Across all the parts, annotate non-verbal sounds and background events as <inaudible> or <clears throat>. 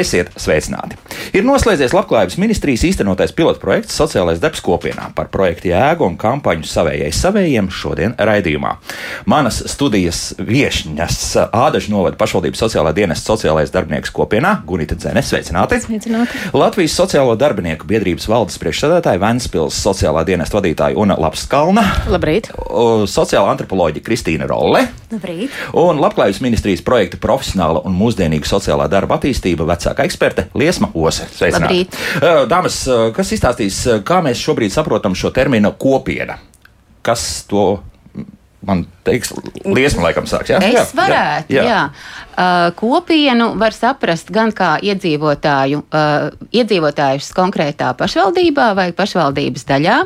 Esiet sveicināti! Ir noslēdzies Labklājības ministrijas īstenotais pilotprojekts Sociālais darbs kopienā par projektu jēgu un kampaņu savējai savējiem šodien raidījumā. Manas studijas viesņas Ādažu novada pašvaldības sociālā dienesta sociālais darbinieks kopienā Gunita Dzene. Sveicināti! Sveicināti. Latvijas Sociālo darbinieku biedrības valdes priekšsēdētāja Ventspils sociālā dienesta vadītāja Una Lapskalna. Labrīt! Sociāla antropoloģija Kristīna Rolle. Labrīt! Un Labklājības ministrijas projekta profesionāla un mūsdienīga sociālā darba attīstība vecākā eksperte Liesma Ose. Labrīt. Dāmas, kas izstāstīs, kā mēs šobrīd saprotam šo terminu kopiena? Kas to man teiks, liesma laikam sāks. Jā? Es varētu, jā. jā. jā. Uh, kopienu var saprast gan kā iedzīvotāju, uh, iedzīvotājus konkrētā pašvaldībā vai pašvaldības daļā.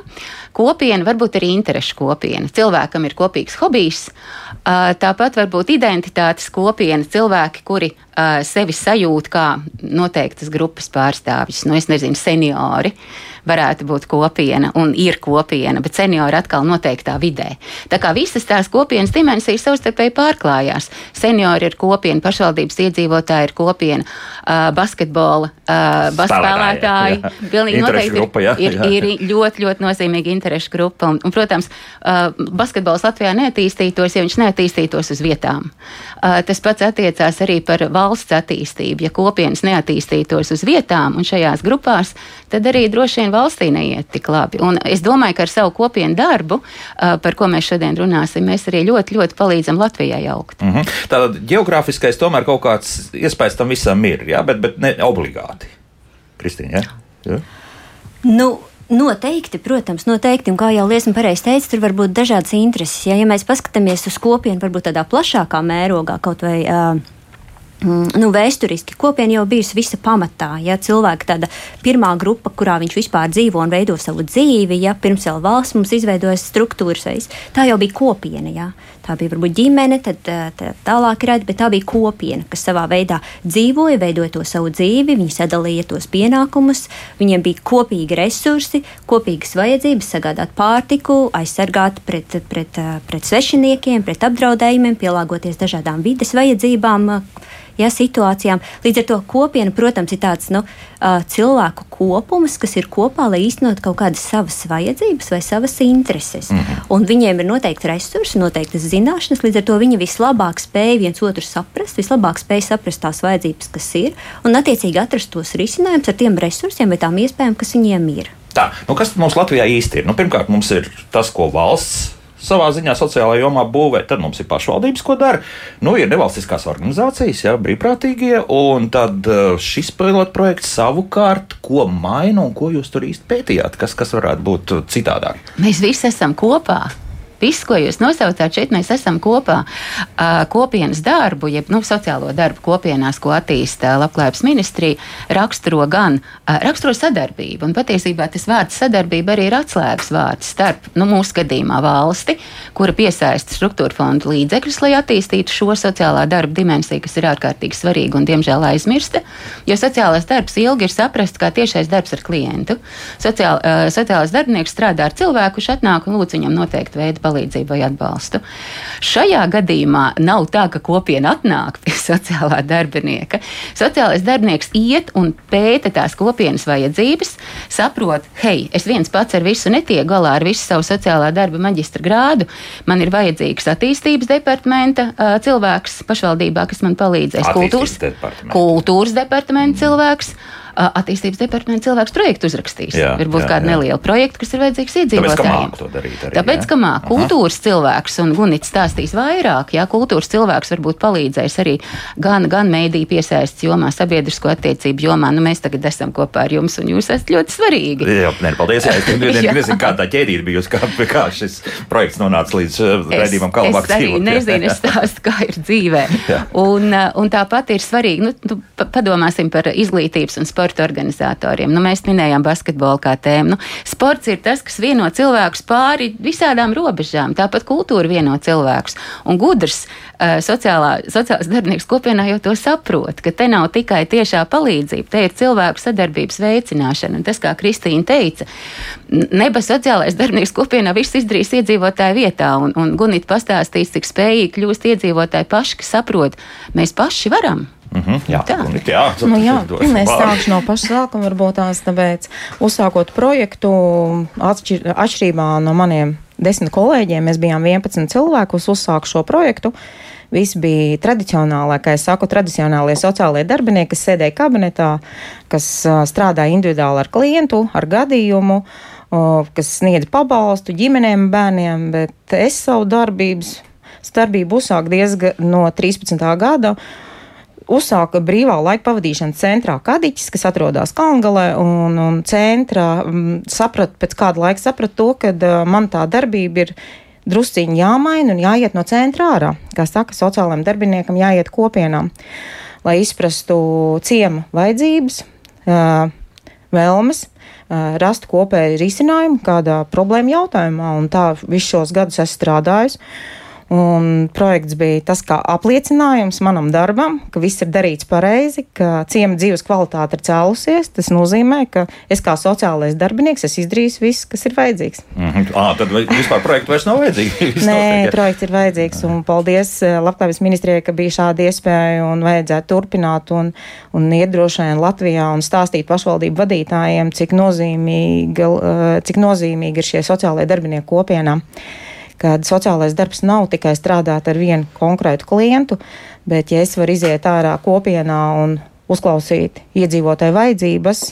Kopiena var būt arī interešu kopiena. Cilvēkam ir kopīgs hobijs, uh, tāpat var būt identitātes kopiena. Cilvēki, kuri uh, sevi sajūt kā noteiktas grupas pārstāvjus, nu, es nezinu, seniori. Varētu būt kopiena un ir kopiena, bet seniori atkal noteiktā vidē. Tā kā visas tās kopienas dimensijas savstarpēji pārklājās. Seniori ir kopiena, pašvaldības iedzīvotāji ir kopiena, uh, basketbola uh, spēlētāji. Pilnīgi noteikti grupa, jā, ir, ir, ir ļoti, ļoti nozīmīga interešu grupa. Un, un, protams, uh, basketbols Latvijā neattīstītos, ja viņš neattīstītos uz vietām. Uh, tas pats attiecās arī par valsts attīstību. Ja kopienas neattīstītos uz vietām un šajās grupās, tad arī droši vien valstī neiet tik labi. Un es domāju, ka ar savu kopienu darbu, par ko mēs šodien runāsim, mēs arī ļoti, ļoti palīdzam Latvijai augt. Mm -hmm. Tātad geogrāfiskais tomēr kaut kāds iespējas tam visam ir, jā, bet, bet ne obligāti. Kristīna, jā? jā? Nu, Noteikti, protams, noteikti. Un kā jau Liesma pareizi teica, tur var būt dažādas intereses. Ja, ja mēs paskatāmies uz kopienu, varbūt tādā plašākā mērogā, kaut vai uh, nu, vēsturiski kopiena jau bijusi visa pamatā. Ja cilvēka tāda pirmā grupa, kurā viņš vispār dzīvo un veido savu dzīvi, ja pirms vēl valsts mums izveidojas struktūras tā jau bija kopiena. Ja. Tā bija varbūt ģimene, tad tā, tālāk redzama, bet tā bija kopiena, kas savā veidā dzīvoja, veidoja to savu dzīvi, viņi sadalīja tos pienākumus, viņiem bija kopīgi resursi, kopīgas vajadzības, sagādāt pārtiku, aizsargāt pret, pret, pret svešiniekiem, pret apdraudējumiem, pielāgoties dažādām vides vajadzībām ja, situācijām. Līdz ar to kopiena, protams, ir tāds nu, cilvēku kopums, kas ir kopā, lai īstenot kaut kādas savas vajadzības vai savas intereses. Mm -hmm. Un viņiem ir noteikti resursi, noteiktas zināšanas, līdz ar to viņi vislabāk spēj viens otru saprast, vislabāk spēj saprast tās vajadzības, kas ir, un attiecīgi atrast tos risinājumus ar tiem resursiem vai tām iespējām, kas viņiem ir. Tā, nu kas mums Latvijā īsti ir? Nu, pirmkārt, mums ir tas, ko valsts savā ziņā sociālajā jomā būvē. Tad mums ir pašvaldības, ko dara. Nu, ir nevalstiskās organizācijas, jā, brīvprātīgie. Un tad uh, šis pilotprojekts savukārt, ko maina un ko jūs tur īsti pētījāt, kas, kas varētu būt citādāk? Mēs visi esam kopā. Viss, ko jūs nosaucāt, šeit mēs esam kopā. Kopienas darbu, jeb nu, sociālo darbu kopienās, ko attīsta Labklājības ministrija, raksturo gan raksturo sadarbību. Un patiesībā tas vārds sadarbība arī ir atslēgas vārds starp nu, mūsu gadījumā valsti, kura piesaista struktūra fondu līdzekļus, lai attīstītu šo sociālā darba dimensiju, kas ir ārkārtīgi svarīga un diemžēl aizmirsta. Jo sociālais darbs ilgi ir saprasts kā tiešais darbs ar klientu. Sociāl, sociālais darbinieks strādā ar cilvēku, kurš atnāk un lūdz viņam noteikti veidu palīdzību vai atbalstu. Šajā gadījumā nav tā, ka kopiena atnāk pie <laughs> sociālā darbinieka. Sociālais darbinieks iet un pēta tās kopienas vajadzības, saprot, hei, es viens pats ar visu netieku galā ar visu savu sociālā darba maģistra grādu. Man ir vajadzīgs attīstības departamenta cilvēks pašvaldībā, kas man palīdzēs. Kultūras, kultūras departamenta cilvēks attīstības departamenta cilvēks projektu uzrakstīs. Jā, Varbūt jā, kāda jā. neliela projekta, kas ir vajadzīgs iedzīvotājiem. Tāpēc, ka darīt arī, Tāpēc, ka māk kultūras cilvēks, un Gunits stāstīs vairāk, jā, kultūras cilvēks varbūt palīdzēs arī gan, gan mēdī piesaists jomā, sabiedrisko attiecību jomā. Nu, mēs tagad esam kopā ar jums, un jūs esat ļoti svarīgi. Jā, nē, paldies. Jā, es <laughs> nezinu, kā tā ķēdīte bijusi, kā, kā šis projekts nonāca līdz redzījumam, labāk dzīvot. <laughs> Es nezinu, es stāstu, kā ir dzīvē. un, un tāpat ir svarīgi, nu, padomāsim par izglītības un sporta sporta organizatoriem. Nu, mēs minējām basketbolu kā tēmu. Nu, sports ir tas, kas vieno cilvēkus pāri visādām robežām. Tāpat kultūra vieno cilvēkus. Un gudrs uh, sociālā, sociālās darbinieks kopienā jau to saprot, ka te nav tikai tiešā palīdzība, te ir cilvēku sadarbības veicināšana. Un tas, kā Kristīna teica, neba sociālais darbinieks kopienā viss izdarīs iedzīvotāju vietā. Un, un Gunita pastāstīs, cik spējīgi kļūst iedzīvotāji paši, kas saprot, mēs paši varam. Mm -hmm, jā, Tā. un, jā, tad Nu, jā, es sākšu no paša sākuma, varbūt tās tāpēc, uzsākot projektu, atšķir, atšķirībā no maniem desmit kolēģiem, mēs bijām 11 cilvēki, uz uzsāku šo projektu. Visi bija tradicionālā, kā es saku, tradicionālie sociālie darbinieki, kas sēdēja kabinetā, kas strādāja individuāli ar klientu, ar gadījumu, kas sniedz pabalstu ģimenēm, bērniem, bet es savu darbības, darbību uzsāku diezgan no 13. gada uzsāka brīvā laika pavadīšanas centrā Kadiķis, kas atrodas Kalngalē, un, un centrā m, saprat, pēc kāda laika sapratu to, ka man tā darbība ir drusciņi jāmaina un jāiet no centra ārā. Kā saka, sociālajiem darbiniekam jāiet kopienām, lai izprastu ciema vajadzības, vēlmes. uh, Rast kopēju risinājumu kādā problēma jautājumā, un tā visus šos gadus esmu strādājusi. Un projekts bija tas kā apliecinājums manam darbam, ka viss ir darīts pareizi, ka ciema dzīves kvalitāte ir cēlusies. Tas nozīmē, ka es kā sociālais darbinieks esmu izdarījis visu, kas ir vajadzīgs. Mm -hmm. à, tad vispār projekts vairs nav vajadzīgs. <laughs> Nē, projekts ir vajadzīgs. Un paldies Labklājības ministrijai, ka bija šāda iespēja un vajadzētu turpināt un, un iet droši vien Latvijā un stāstīt pašvaldību vadītājiem, cik nozīmīga, eh, cik nozīmīgi ir šie sociālai darbinieki kopienā. Kad sociālais darbs nav tikai strādāt ar vienu konkrētu klientu, bet ja es varu iziet ārā kopienā un uzklausīt iedzīvotāju vajadzības,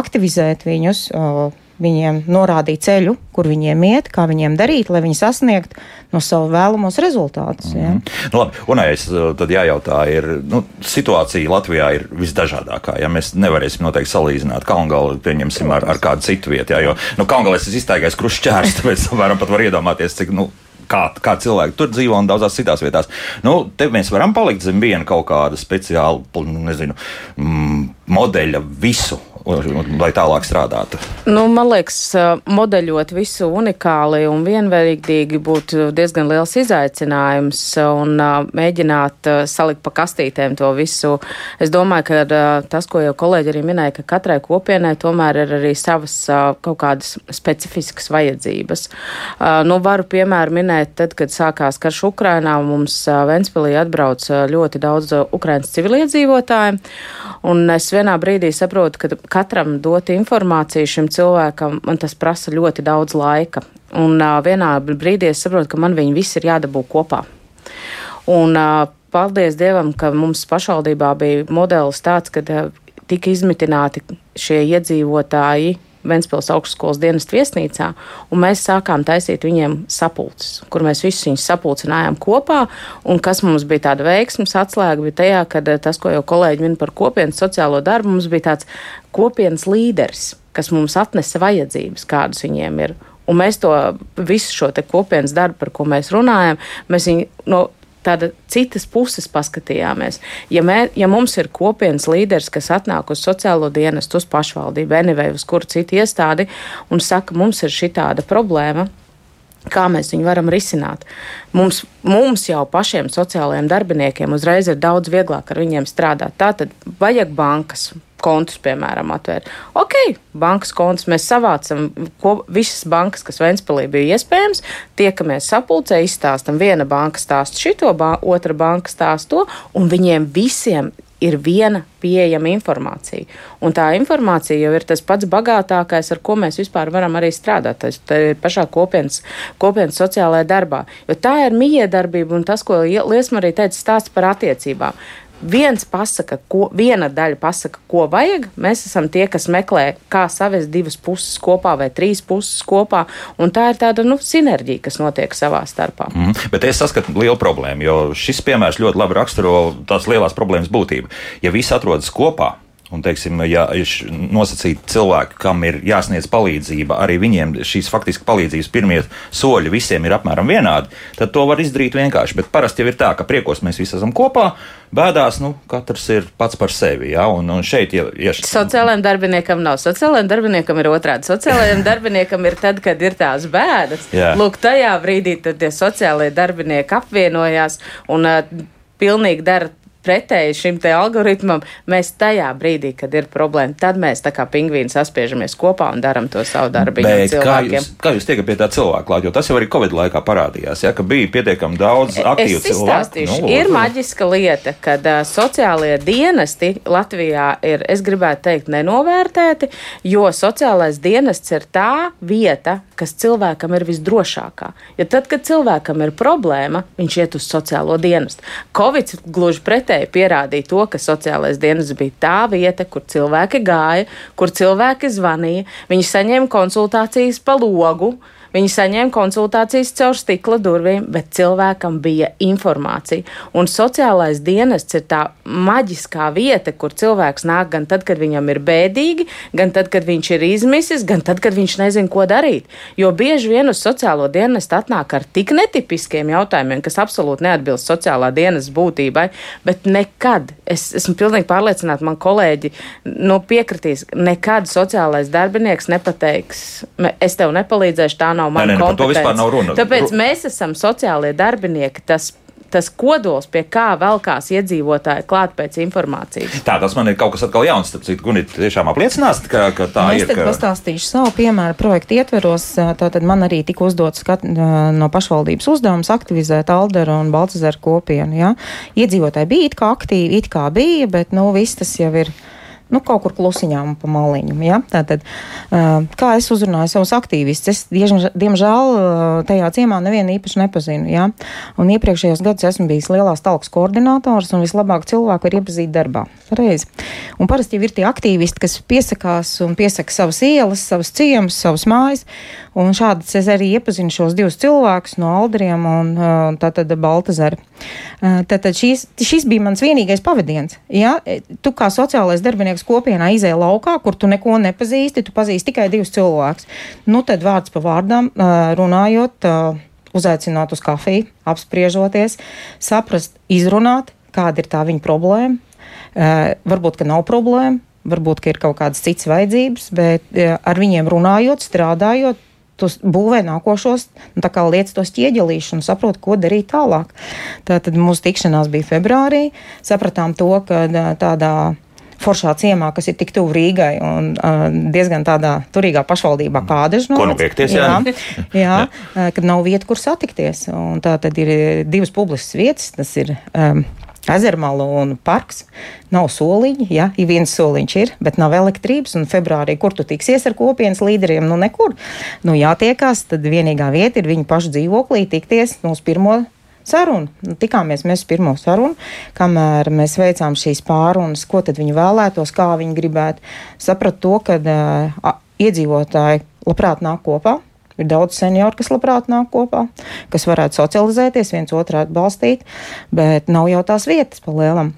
aktivizēt viņus, viņiem norādīt ceļu, kur viņiem iet, kā viņiem darīt, lai viņi sasniegtu no savu vēlamos rezultātus. Ja? Nu, labi, un es uh, tad jājautā, ir nu, situācija Latvijā ir visdažādākā. Ja mēs nevarēsim noteikti salīdzināt Kalngali, pieņemsim ar, ar kādu citu vietu. Ja, jo nu, Kalngalē es iztaigāju krušķērs, <laughs> tāpēc varam pat var iedomāties, cik. Nu, Kā, kā cilvēki tur dzīvo un daudzās citās vietās. Nu, te mēs varam palikt zem viena kaut kāda speciāla, nezinu, mm, modeļa visu, lai tālāk strādātu. Nu, man liekas, modeļot visu unikāli un vienveidīgi būtu diezgan liels izaicinājums un mēģināt salikt pa kastītēm to visu. Es domāju, ka tas, ko jau kolēģi arī minēja, ka katrai kopienai tomēr ir arī savas kaut kādas specifiskas vajadzības. Nu, varu piemēru minēt, tad, kad sākās karš Ukrainā, mums Ventspilī atbrauc ļoti daudz Ukrainas civiliedzīvotāju, un es vienā brīdī saprotu, ka katram dot informāciju šim cilvēkam, man tas prasa ļoti daudz laika. Un uh, vienā brīdī es saprotu, ka man viņi visi ir jādabū kopā. Un uh, paldies Dievam, ka mums pašvaldībā bija modelis tāds, ka tika izmitināti šie iedzīvotāji Ventspils augstskolas dienas viesnīcā, un mēs sākām taisīt viņiem sapulces, kur mēs visus viņus sapulcinājām kopā, un kas mums bija tāda veiksmes atslēga, bija tajā, ka tas, ko jau kolēģi min par kopienas sociālo darbu, mums bija tāds kopienas līderis, kas mums atnesa vajadzības, kādas viņiem ir. Un mēs to visu šo kopienas darbu, par ko mēs runājam, mēs viņu no tāda citas puses paskatījāmies. Ja, mē, ja mums ir kopienas līderis, kas atnāk uz sociālo dienestu, uz pašvaldību, NV, uz kuru citu iestādi un saka, mums ir šī tāda problēma. Kā mēs viņu varam risināt? Mums, mums jau pašiem sociālajiem darbiniekiem uzreiz ir daudz vieglāk ar viņiem strādāt. Tā tad vajag bankas, kontus, piemēram, atvērt. Ok, bankas kontus mēs savācam, ko, visas bankas, kas Ventspēlī bija iespējams, tiekamies sapulcē, izstāstam, viena banka stāsta šito, ba otra banka stāsta to, un viņiem visiem ir viena pieejama informācija. Un tā informācija jau ir tas pats bagātākais, ar ko mēs vispār varam arī strādāt. Tas ir pašā kopienas, kopienas sociālajā darbā. Jo tā ir miedarbība un tas, ko Liesma arī teica, stāsts par attiecībām viens pasaka, ko, viena daļa pasaka, ko vajag. Mēs esam tie, kas meklē, kā savest divas puses kopā vai trīs puses kopā. Tā ir tāda nu, sinerģija, kas notiek savā starpā. Mm, bet es saskatu lielu problēmu, jo šis piemērs ļoti labi raksturo tās lielās problēmas būtību. Ja visi atrodas kopā, Un, teiksim, ja ir nosacīti cilvēki, kam ir jāsniedz palīdzība, arī viņiem šīs faktiski palīdzības pirmie soļi visiem ir apmēram vienādi, tad to var izdarīt vienkārši. Bet parasti jau ir tā, ka priekos mēs visi esam kopā, bēdās, nu, katrs ir pats par sevi. Ja? Un, un šeit, ja, ja... Sociālajiem darbiniekam nav. Sociālajiem darbiniekam ir otrādi. Sociālajiem darbiniekam ir tad, kad ir tās bēdas. Jā. Lūk, tajā brīdī tie sociālajie darbinieki apvienojās un uh, pilnīgi dara pretēji šim te algoritmam, mēs tajā brīdī, kad ir problēma, tad mēs tā kā pingvīni saspiežamies kopā un darām to savu darbu. Kā jūs, kā jūs tiekat pie tā cilvēka klāt, jo tas jau arī Covid laikā parādījās, ja, ka bija pietiekami daudz aktīvu es cilvēku. Nu, ir maģiska lieta, kad uh, sociālie dienesti Latvijā ir, es gribētu teikt, nenovērtēti, jo sociālais dienests ir tā vieta, kas cilvēkam ir visdrošākā. Ja tad, kad cilvēkam ir problēma, viņš iet uz sociālo dienestu. Covid gluži pretēji pierādīja to, ka sociālais dienas bija tā vieta, kur cilvēki gāja, kur cilvēki zvanīja, viņi saņēma konsultācijas pa logu. Viņi saņēma konsultācijas caur stikla durvīm, bet cilvēkam bija informācija. Un sociālais dienests ir tā maģiskā vieta, kur cilvēks nāk gan tad, kad viņam ir bēdīgi, gan tad, kad viņš ir izmisis, gan tad, kad viņš nezina, ko darīt. Jo bieži vien uz sociālo dienestu atnāk ar tik netipiskiem jautājumiem, kas absolūti neatbilst sociālā dienas būtībai, bet nekad, es esmu pilnīgi pārliecināta, man kolēģi nu, piekritīs, nekad sociālais darbinieks nepateiks, es tev nepalīdzēšu, tā nav mana kompetence. Par to vispār nav runa. Tāpēc mēs esam sociālie darbinieki. Tas tas kodols, pie kā velkās iedzīvotāji klāt pēc informācijas. Tā, tas man ir kaut kas atkal jauns. Tāpēc, Gunīt, tiešām apliecinās, ka, ka tā nu, ir. Es tad ka... pastāstīšu savu piemēru projektu ietveros. Tātad man arī tika uzdots skat, no pašvaldības uzdevums aktivizēt Alderu un Balcazaru kopienu. Ja? Iedzīvotāji bija it kā aktīvi, it kā bija, bet nu, viss tas jau ir nu, kaut kur klusiņām pa maliņu. Ja? Tātad, kā es uzrunāju savus aktīvistus, es diemžēl tajā ciemā nevienu īpaši nepazinu. Ja? Un iepriekšējos gados esmu bijis lielās talks koordinators un vislabāk cilvēku var iepazīt darbā. Pareizi. Un parasti jau ir tie aktīvisti, kas piesakās un piesaka savas ielas, savas ciemas, savas mājas. Un šādi es arī iepazinu šos divus cilvēkus no Aldriem un tātad Baltazara. Tātad šīs, šis bija mans vienīgais pavadiens. Ja? Tu kā sociālais darbinieks kopienā izēja laukā, kur tu neko nepazīsti, tu pazīsti tikai divus cilvēkus. Nu, tad vārds pa vārdam runājot, uzaicināt uz kafiju, apspriežoties, saprast, izrunāt, kāda ir tā viņa problēma. Varbūt, ka nav problēma, varbūt, ka ir kaut kādas citas vajadzības, bet ar viņiem runājot, strādājot, tu būvē nākošos, nu, tā kā lietas tos ķieģelīšu un saproti, ko darīt tālāk. Tātad mūsu tikšanās bija februārī, sapratām to, ka tādā foršā ciemā, kas ir tik tuvu Rīgai un uh, diezgan tādā turīgā pašvaldībā kā Ādaža. Ko nu piekties, jā? Jā, <laughs> jā uh, kad nav vieta, kur satikties. Un tā tad ir divas publiskas vietas, tas ir. Um, Ezermalu un parks nav soliņi, ja ir viens soliņš, ir, bet nav elektrības. Un februārī, kur tu tiksies ar kopienas līderiem, nu nekur. Nu, jātiekās, tad vienīgā vieta ir viņu pašu dzīvoklī, tikties no pirmo sarunu. Nu, tikāmies mēs pirmo sarunu, kamēr mēs veicām šīs pārunas, ko tad viņi vēlētos, kā viņi gribētu. Sapratu to, ka uh, iedzīvotāji labprāt nāk kopā. Ir daudz senioru, kas labprāt nāk kopā, kas varētu socializēties, viens otru atbalstīt, bet nav jau tās vietas pa lielam.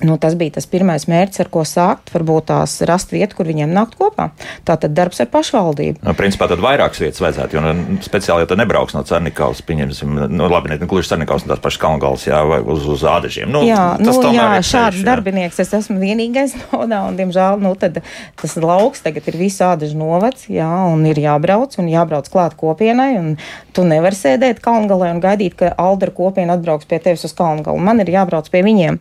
Nu, tas bija tas pirmais mērķis, ar ko sākt. Varbūt tās rast vietu, kur viņiem nākt kopā. Tā tad darbs ar pašvaldību. Nu, principā tad vairākas vietas vajadzētu, jo nu, speciāli jau tā nebrauks no Cernikavas, pieņemsim, nu, labi, ne gluži Cernikavas, tās pašas Kalngals, jā, vai uz, uz ādažiem. Nu, jā, nu, jā šāds jā. darbinieks es esmu vienīgais <laughs> nodā, un, diemžēl, nu, tad tas lauks tagad ir visu ādažu novads, jā, un ir jābrauc, un jābrauc klāt kopienai, un tu nevari sēdēt Kalngalē un gaidīt, ka Aldera kopiena atbrauks pie tevis uz Kalngalu. Man ir jābrauc pie viņiem.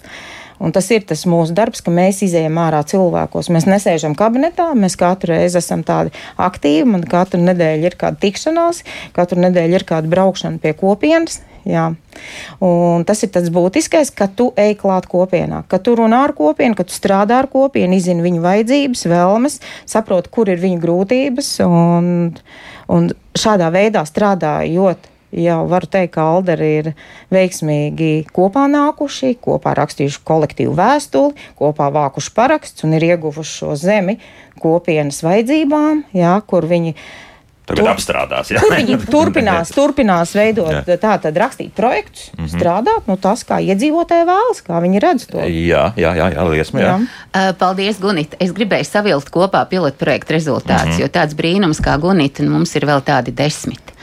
Un tas ir tas mūsu darbs, ka mēs izējām ārā cilvēkos. Mēs nesēžam kabinetā, mēs katru reizi esam tādi aktīvi. Man katru nedēļu ir kāda tikšanās, katru nedēļu ir kāda braukšana pie kopienas. Jā. Un tas ir tas būtiskais, ka tu ej klāt kopienā, ka tu runā ar kopienu, ka tu strādā ar kopienu, izzini viņu vajadzības, vēlmes, saproti, kur ir viņu grūtības. Un, un šādā veidā strādājot jau varu teikt, ka Alderi ir veiksmīgi kopā nākuši, kopā rakstījuši kolektīvu vēstuli, kopā vākuši paraksts un ir ieguvuši šo zemi kopienas vajadzībām, jā, kur viņi Tagad tur, apstrādās. Jā. Tur viņi turpinās, <laughs> turpinās veidot, tā tad rakstīt projektus, mm -hmm. strādāt, nu tas, kā iedzīvotāji vēlas, kā viņi redz to. Jā, jā, jā, jā liesmu, jā. jā. Uh, paldies, Gunita. Es gribēju savilkt kopā pilotu projektu rezultātus, mm -hmm. jo tāds brīnums kā Gunita, nu, mums ir vēl tādi desmit.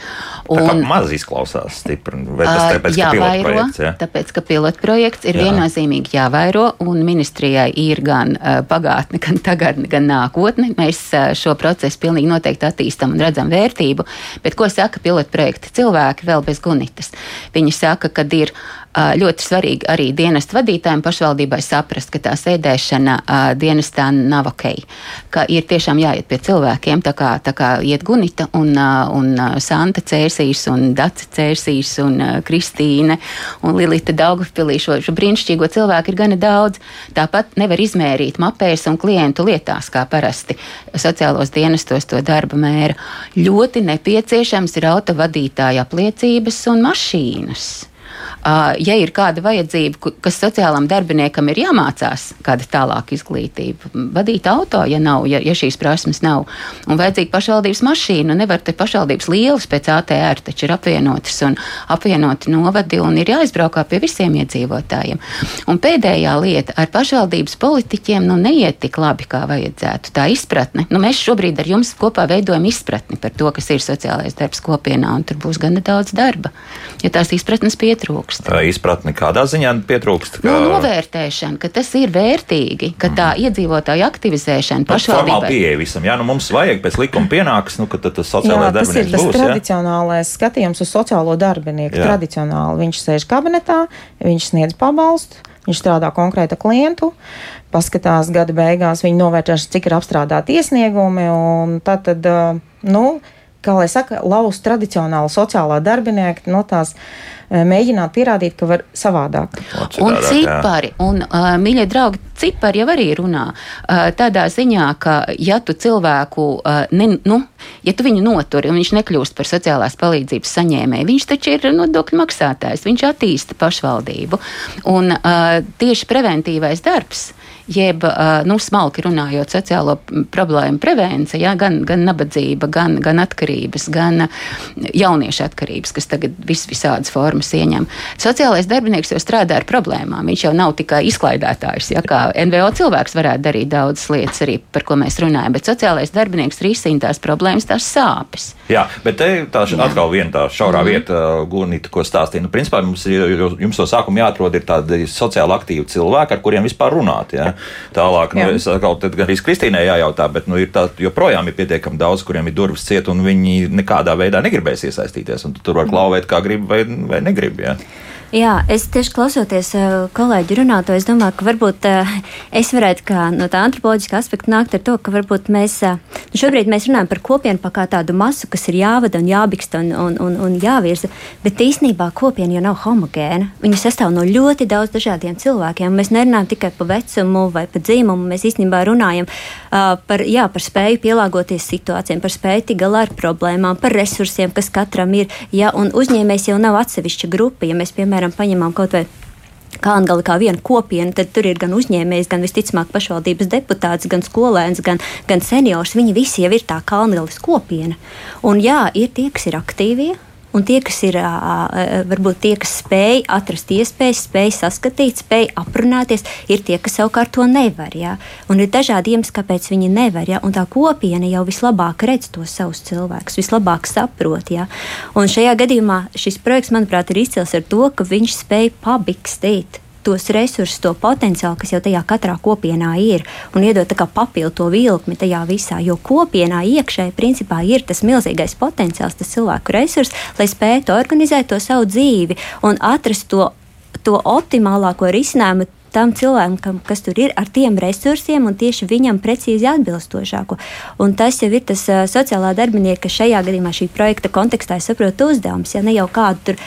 Un, maz izklausās stipri. Vai tas tāpēc, jāvairo, ka pilotprojekts? Ja? Tāpēc, ka pilotprojekts ir jā. viennozīmīgi jāvairo, un ministrijai ir gan uh, pagātne, gan tagadne, gan nākotne. Mēs uh, šo procesu pilnīgi noteikti attīstam un redzam vērtību. Bet ko saka pilotprojekta cilvēki vēl bez gunitas? Viņi saka, ka ir ļoti svarīgi arī dienestu vadītājiem pašvaldībai saprast, ka tā sēdēšana dienestā nav ok, ka ir tiešām jāiet pie cilvēkiem, tā kā, tā kā iet Gunita un, un Santa Cērsīs un Dace Cērsīs un Kristīne un Lilita Daugavpilī šo, šo brīnišķīgo cilvēku ir gana daudz. Tāpat nevar izmērīt mapēs un klientu lietās, kā parasti sociālos dienestos to darba mēra. Ļoti nepieciešams ir autovadītāja apliecības un mašīnas. Ja ir kāda vajadzība, kas sociālam darbiniekam ir jāmācās, kāda tālāka izglītība, vadīt auto, ja nav, ja, ja šīs prasmes nav, un vajadzīga pašvaldības mašīna, nevar te pašvaldības lielas pēc ATR, taču ir apvienotas un apvienoti novadi un ir jāizbraukā pie visiem iedzīvotājiem. Un pēdējā lieta ar pašvaldības politiķiem nu neiet tik labi, kā vajadzētu. Tā izpratne, nu mēs šobrīd ar jums kopā veidojam izpratni par to, kas ir sociālais darbs kopienā, un tur būs gana daudz darba, ja tās izpratnes pietrūks pietrūkst. Izpratni kādā ziņā pietrūkst? Ka... Nu, novērtēšana, ka tas ir vērtīgi, ka tā mm. iedzīvotāju aktivizēšana pašvaldībai. Formāli pieeja visam, jā, nu mums vajag pēc likuma pienāks, nu, ka tad tas sociālais darbinieks būs. Tas ir tas būs, tradicionālais jā? skatījums uz sociālo darbinieku. Jā. Tradicionāli viņš sēž kabinetā, viņš sniedz pabalstu, viņš strādā konkrēta klientu paskatās gada beigās, viņi novērtēs, cik ir apstrādāti iesniegumi, un tad, tad nu, kā lai saka, lauz tradicionāli sociālā darbinieka no tās mēģināt pierādīt, ka var savādāk. Un cipari, un, uh, mīļie draugi, cipari jau arī runā uh, tādā ziņā, ka ja tu cilvēku, uh, ne, nu, ja tu viņu noturi un viņš nekļūst par sociālās palīdzības saņēmēju, viņš taču ir nodokļu maksātājs, viņš attīsta pašvaldību. Un uh, tieši preventīvais darbs jeb, nu, smalki runājot, sociālo problēmu prevencija, ja, gan, gan nabadzība, gan, gan atkarības, gan jauniešu atkarības, kas tagad vis, visādas formas ieņem. Sociālais darbinieks jau strādā ar problēmām. Viņš jau nav tikai izklaidētājs, ja kā NVO cilvēks varētu darīt daudzas lietas, arī par ko mēs runājam, bet sociālais darbinieks risina tās problēmas, tās sāpes. Jā, bet te tā Jā. atkal viena tā šaurā mm. vieta, Gunita, ko stāstīja. Nu, principā mums ir, jums to sākumu jāatrod ir tādi sociāli aktīvi cilvēki, ar kuriem vispār runāt. Ja? Tālāk, nu, es atkal arī Kristīnai jājautā, bet nu, ir tā, joprojām ir pietiekami daudz, kuriem ir durvis ciet, un viņi nekādā veidā negribēs iesaistīties. Tur var klauvēt, kā grib vai, vai negrib. Ja? Jā, es tieši klausoties eh, kolēģi runāto, es domāju, ka varbūt eh, es varētu kā no tā antropoloģiskā aspekta nākt ar to, ka varbūt mēs eh, nu šobrīd mēs runājam par kopienu kā tādu masu, kas ir jāvada un jābiksta un, un, un, un jāvirza, bet īstenībā kopiena jau nav homogēna. Viņa sastāv no ļoti daudz dažādiem cilvēkiem. Mēs nerunājam tikai par vecumu vai par dzīvumu, mēs īstenībā runājam uh, par, jā, par spēju pielāgoties situācijām, par spēju tikt galā ar problēmām, par resursiem, kas katram ir. Ja, un uzņēmējs jau nav atsevišķa grupa, ja mēs, piemēram, paņemam kaut vai Kāngali kā viena kopiena, tad tur ir gan uzņēmējs, gan visticamāk pašvaldības deputāts, gan skolēns, gan, gan seniors. Viņi visi jau ir tā Kalngalis kopiena. Un jā, ir tie, kas ir aktīvie, Un tie, kas ir varbūt tie, kas spēj atrast iespējas, spēj saskatīt, spēj aprunāties, ir tie, kas savukārt to nevar. Ja? Un ir dažādi iemesli, kāpēc viņi nevar. Ja? Un tā kopiena jau vislabāk redz tos savus cilvēkus, vislabāk saprot. Ja? Un šajā gadījumā šis projekts, manuprāt, ir izcils ar to, ka viņš spēj pabikstīt tos resursus, to potenciālu, kas jau tajā katrā kopienā ir, un iedot papildu to vilkli tajā visā. Jo kopienā iekšēji principā ir tas milzīgais potenciāls, tas cilvēku resurs, lai spētu organizēt to savu dzīvi un atrast to, to optimālāko risinājumu tam cilvēkam, kas tur ir, ar tiem resursiem un tieši viņam precīzi atbilstošāko. Un tas jau ir tas sociālā darbinieka šajā gadījumā, šī projekta kontekstā, es saprotu, uzdevums. Ja ne jau kādu tur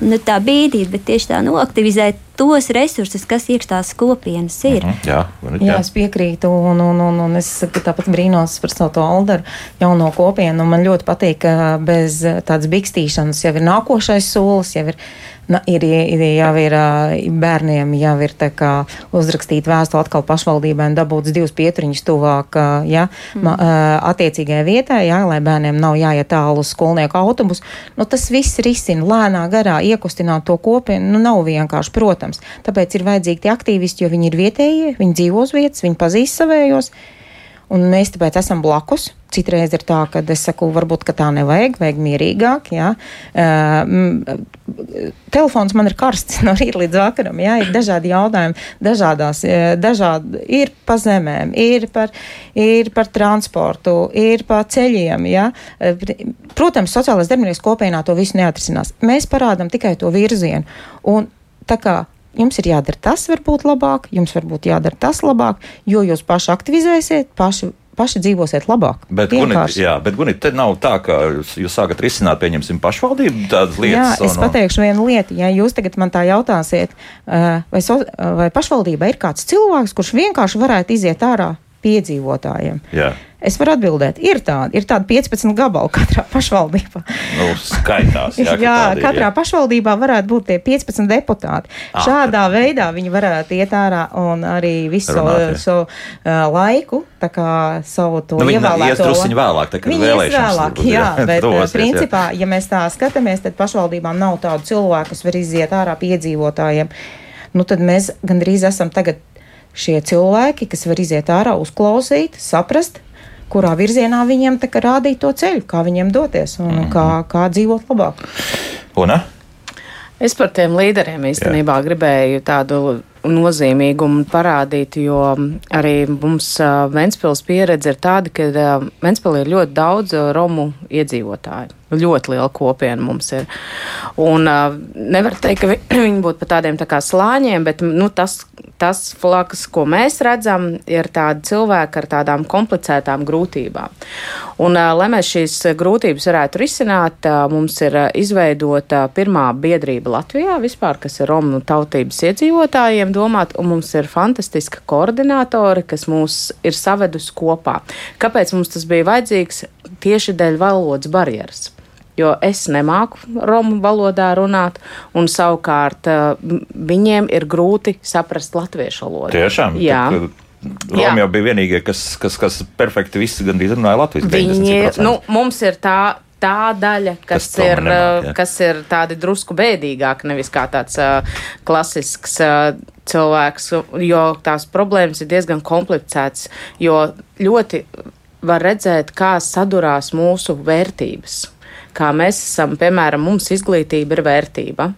nu, tā bīdīt, bet tieši tā noaktivizēt tos resursus, kas iekšā tās kopienas ir. Mm -hmm, jā, jā. jā, es piekrītu, un, un, un, un es tāpat brīnos par savu to aldaru jauno kopienu. Man ļoti patīk, ka bez tādas bikstīšanas jau ir nākošais solis, jau ir Na, ir, ir, jau ir bērniem, jau ir uzrakstīta vēstule atkal pašvaldībai un dabūts divas pieturiņas tuvāk ja, mm. attiecīgajai vietai, ja, lai bērniem nav jāiet tālu uz skolnieku autobusu. Nu, tas viss risina lēnā garā, iekustināt to kopienu, nu, nav vienkārši, protams. Tāpēc ir vajadzīgi tie aktīvisti, jo viņi ir vietējie, viņi dzīvo uz vietas, viņi pazīst savējos. Un mēs tāpēc esam blakus. Citreiz ir tā, ka es saku, varbūt tā nevajag, vajag mierīgāk. Jā. Uh, telefons man ir karsts <laughs> no rīta līdz vakaram. Jā, ir dažādi jautājumi, dažādās, dažādi ir pa zemēm, ir par, ir par transportu, ir pa ceļiem. Jā. Protams, sociālais darbinieks kopienā to visu neatrisinās. Mēs parādām tikai to virzienu. Un Tā kā jums ir jādara tas, varbūt labāk, jums varbūt jādara tas labāk, jo jūs paši aktivizēsiet, paši paši dzīvosiet labāk. Bet, Gunit, jā, bet Gunit, te nav tā, ka jūs sākat risināt, pieņemsim, pašvaldību tādas lietas. Jā, es un, pateikšu vienu lietu. Ja jūs tagad man tā jautāsiet, vai, so, vai pašvaldībā ir kāds cilvēks, kurš vienkārši varētu iziet ārā piedzīvotājiem. Jā. Es varu atbildēt, ir tāda, ir tāda 15 gabala katrā <laughs> pašvaldībā. Nu, skaitās, jā, jā tādi, katrā jā. pašvaldībā varētu būt tie 15 deputāti. À, Šādā tad... veidā viņi varētu iet ārā un arī visu Runāt, savu uh, laiku, tā kā savu to nu, ievēlēto. Viņi vēlāk, tā kā vēlēšanas. Vēlāk, jā, jā, <laughs> bet tos, principā, jā. ja mēs tā skatāmies, tad pašvaldībām nav tādu cilvēku, kas var iziet ārā piedzīvotājiem. Nu, tad mēs gandrīz esam tagad šie cilvēki, kas var iziet ārā, uzklausīt, saprast, kurā virzienā viņiem rādīt to ceļu, kā viņiem doties un mm. kā, kā dzīvot labāk. Un, es par tiem līderiem īstenībā Jā. gribēju tādu nozīmīgumu parādīt, jo arī mums Ventspils pieredze ir tāda, ka Ventspilī ir ļoti daudz romu iedzīvotāju. Ļoti liela kopiena mums ir. Un uh, nevar teikt, ka vi, <clears throat> viņi būtu pa tādiem tā kā slāņiem, bet nu, tas, tas flakas, ko mēs redzam, ir tādi cilvēki ar tādām komplicētām grūtībām. Un, uh, lai mēs šīs grūtības varētu risināt, uh, mums ir uh, izveidota pirmā biedrība Latvijā vispār, kas ir Romu tautības iedzīvotājiem domāt, un mums ir fantastiska koordinātori, kas mūs ir savedusi kopā. Kāpēc mums tas bija vajadzīgs? Tieši dēļ valodas barjeras jo es nemāku romu valodā runāt, un savukārt viņiem ir grūti saprast latviešu valodu. Tiešām? Jā. Tak, Romi jau bija vienīgie, kas, kas, kas perfekti visi gandrīz runāja latviešu. Viņi, nu, mums ir tā, tā daļa, kas, kas ir, nemāk, kas ir tādi drusku bēdīgāki, nevis kā tāds uh, klasisks uh, cilvēks, jo tās problēmas ir diezgan komplicētas, jo ļoti var redzēt, kā sadurās mūsu vērtības kā mēs esam, piemēram, mums izglītība ir vērtība.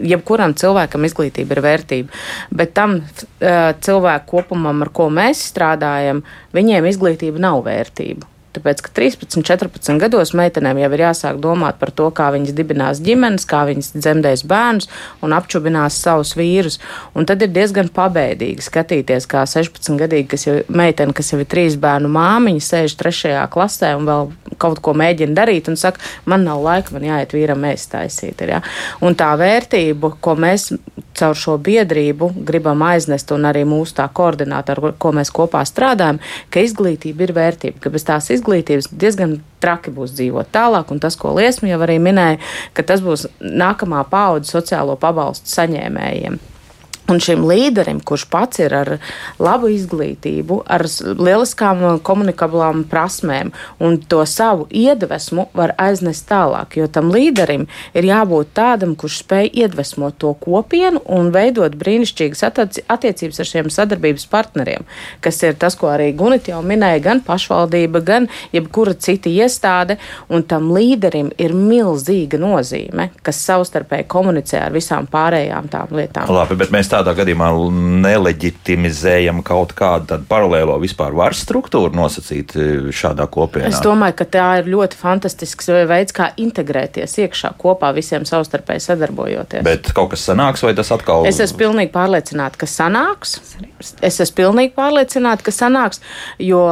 Jebkuram cilvēkam izglītība ir vērtība, bet tam uh, cilvēku kopumam, ar ko mēs strādājam, viņiem izglītība nav vērtība. Tāpēc, ka 13, 14 gados meitenēm jau ir jāsāk domāt par to, kā viņas dibinās ģimenes, kā viņas dzemdēs bērnus un apčubinās savus vīrus. Un tad ir diezgan pabeidīgi skatīties, kā 16 gadīgi, kas jau meitene, kas jau ir trīs bērnu māmiņa, sēž trešajā klasē un vēl kaut ko mēģina darīt un saka, man nav laika, man jāiet vīram ēst taisīt. Ir, ja? Un tā vērtība, ko mēs caur šo biedrību gribam aiznest, un arī mūsu tā koordinātori, ar ko mēs kopā strādājam, ka izglītība ir vērtība, ka bez tās izglītības diezgan traki būs dzīvot tālāk, un tas, ko Liesma jau arī minēja, ka tas būs nākamā paudze sociālo pabalstu saņēmējiem. Un šim līderim, kurš pats ir ar labu izglītību, ar lieliskām komunikablām prasmēm un to savu iedvesmu var aiznest tālāk, jo tam līderim ir jābūt tādam, kurš spēj iedvesmot to kopienu un veidot brīnišķīgas attiecības ar šiem sadarbības partneriem, kas ir tas, ko arī Gunit jau minēja, gan pašvaldība, gan jebkura cita iestāde, un tam līderim ir milzīga nozīme, kas savstarpēji komunicē ar visām pārējām tām lietām. Labi, tādā gadījumā neleģitimizējam kaut kādu paralēlo vispār varas struktūru nosacīt e, šādā kopienā? Es domāju, ka tā ir ļoti fantastisks veids, kā integrēties iekšā kopā visiem savstarpēji sadarbojoties. Bet kaut kas sanāks, vai tas atkal? Es esmu pilnīgi pārliecināta, ka sanāks. Es esmu pilnīgi pārliecināta, ka sanāks, jo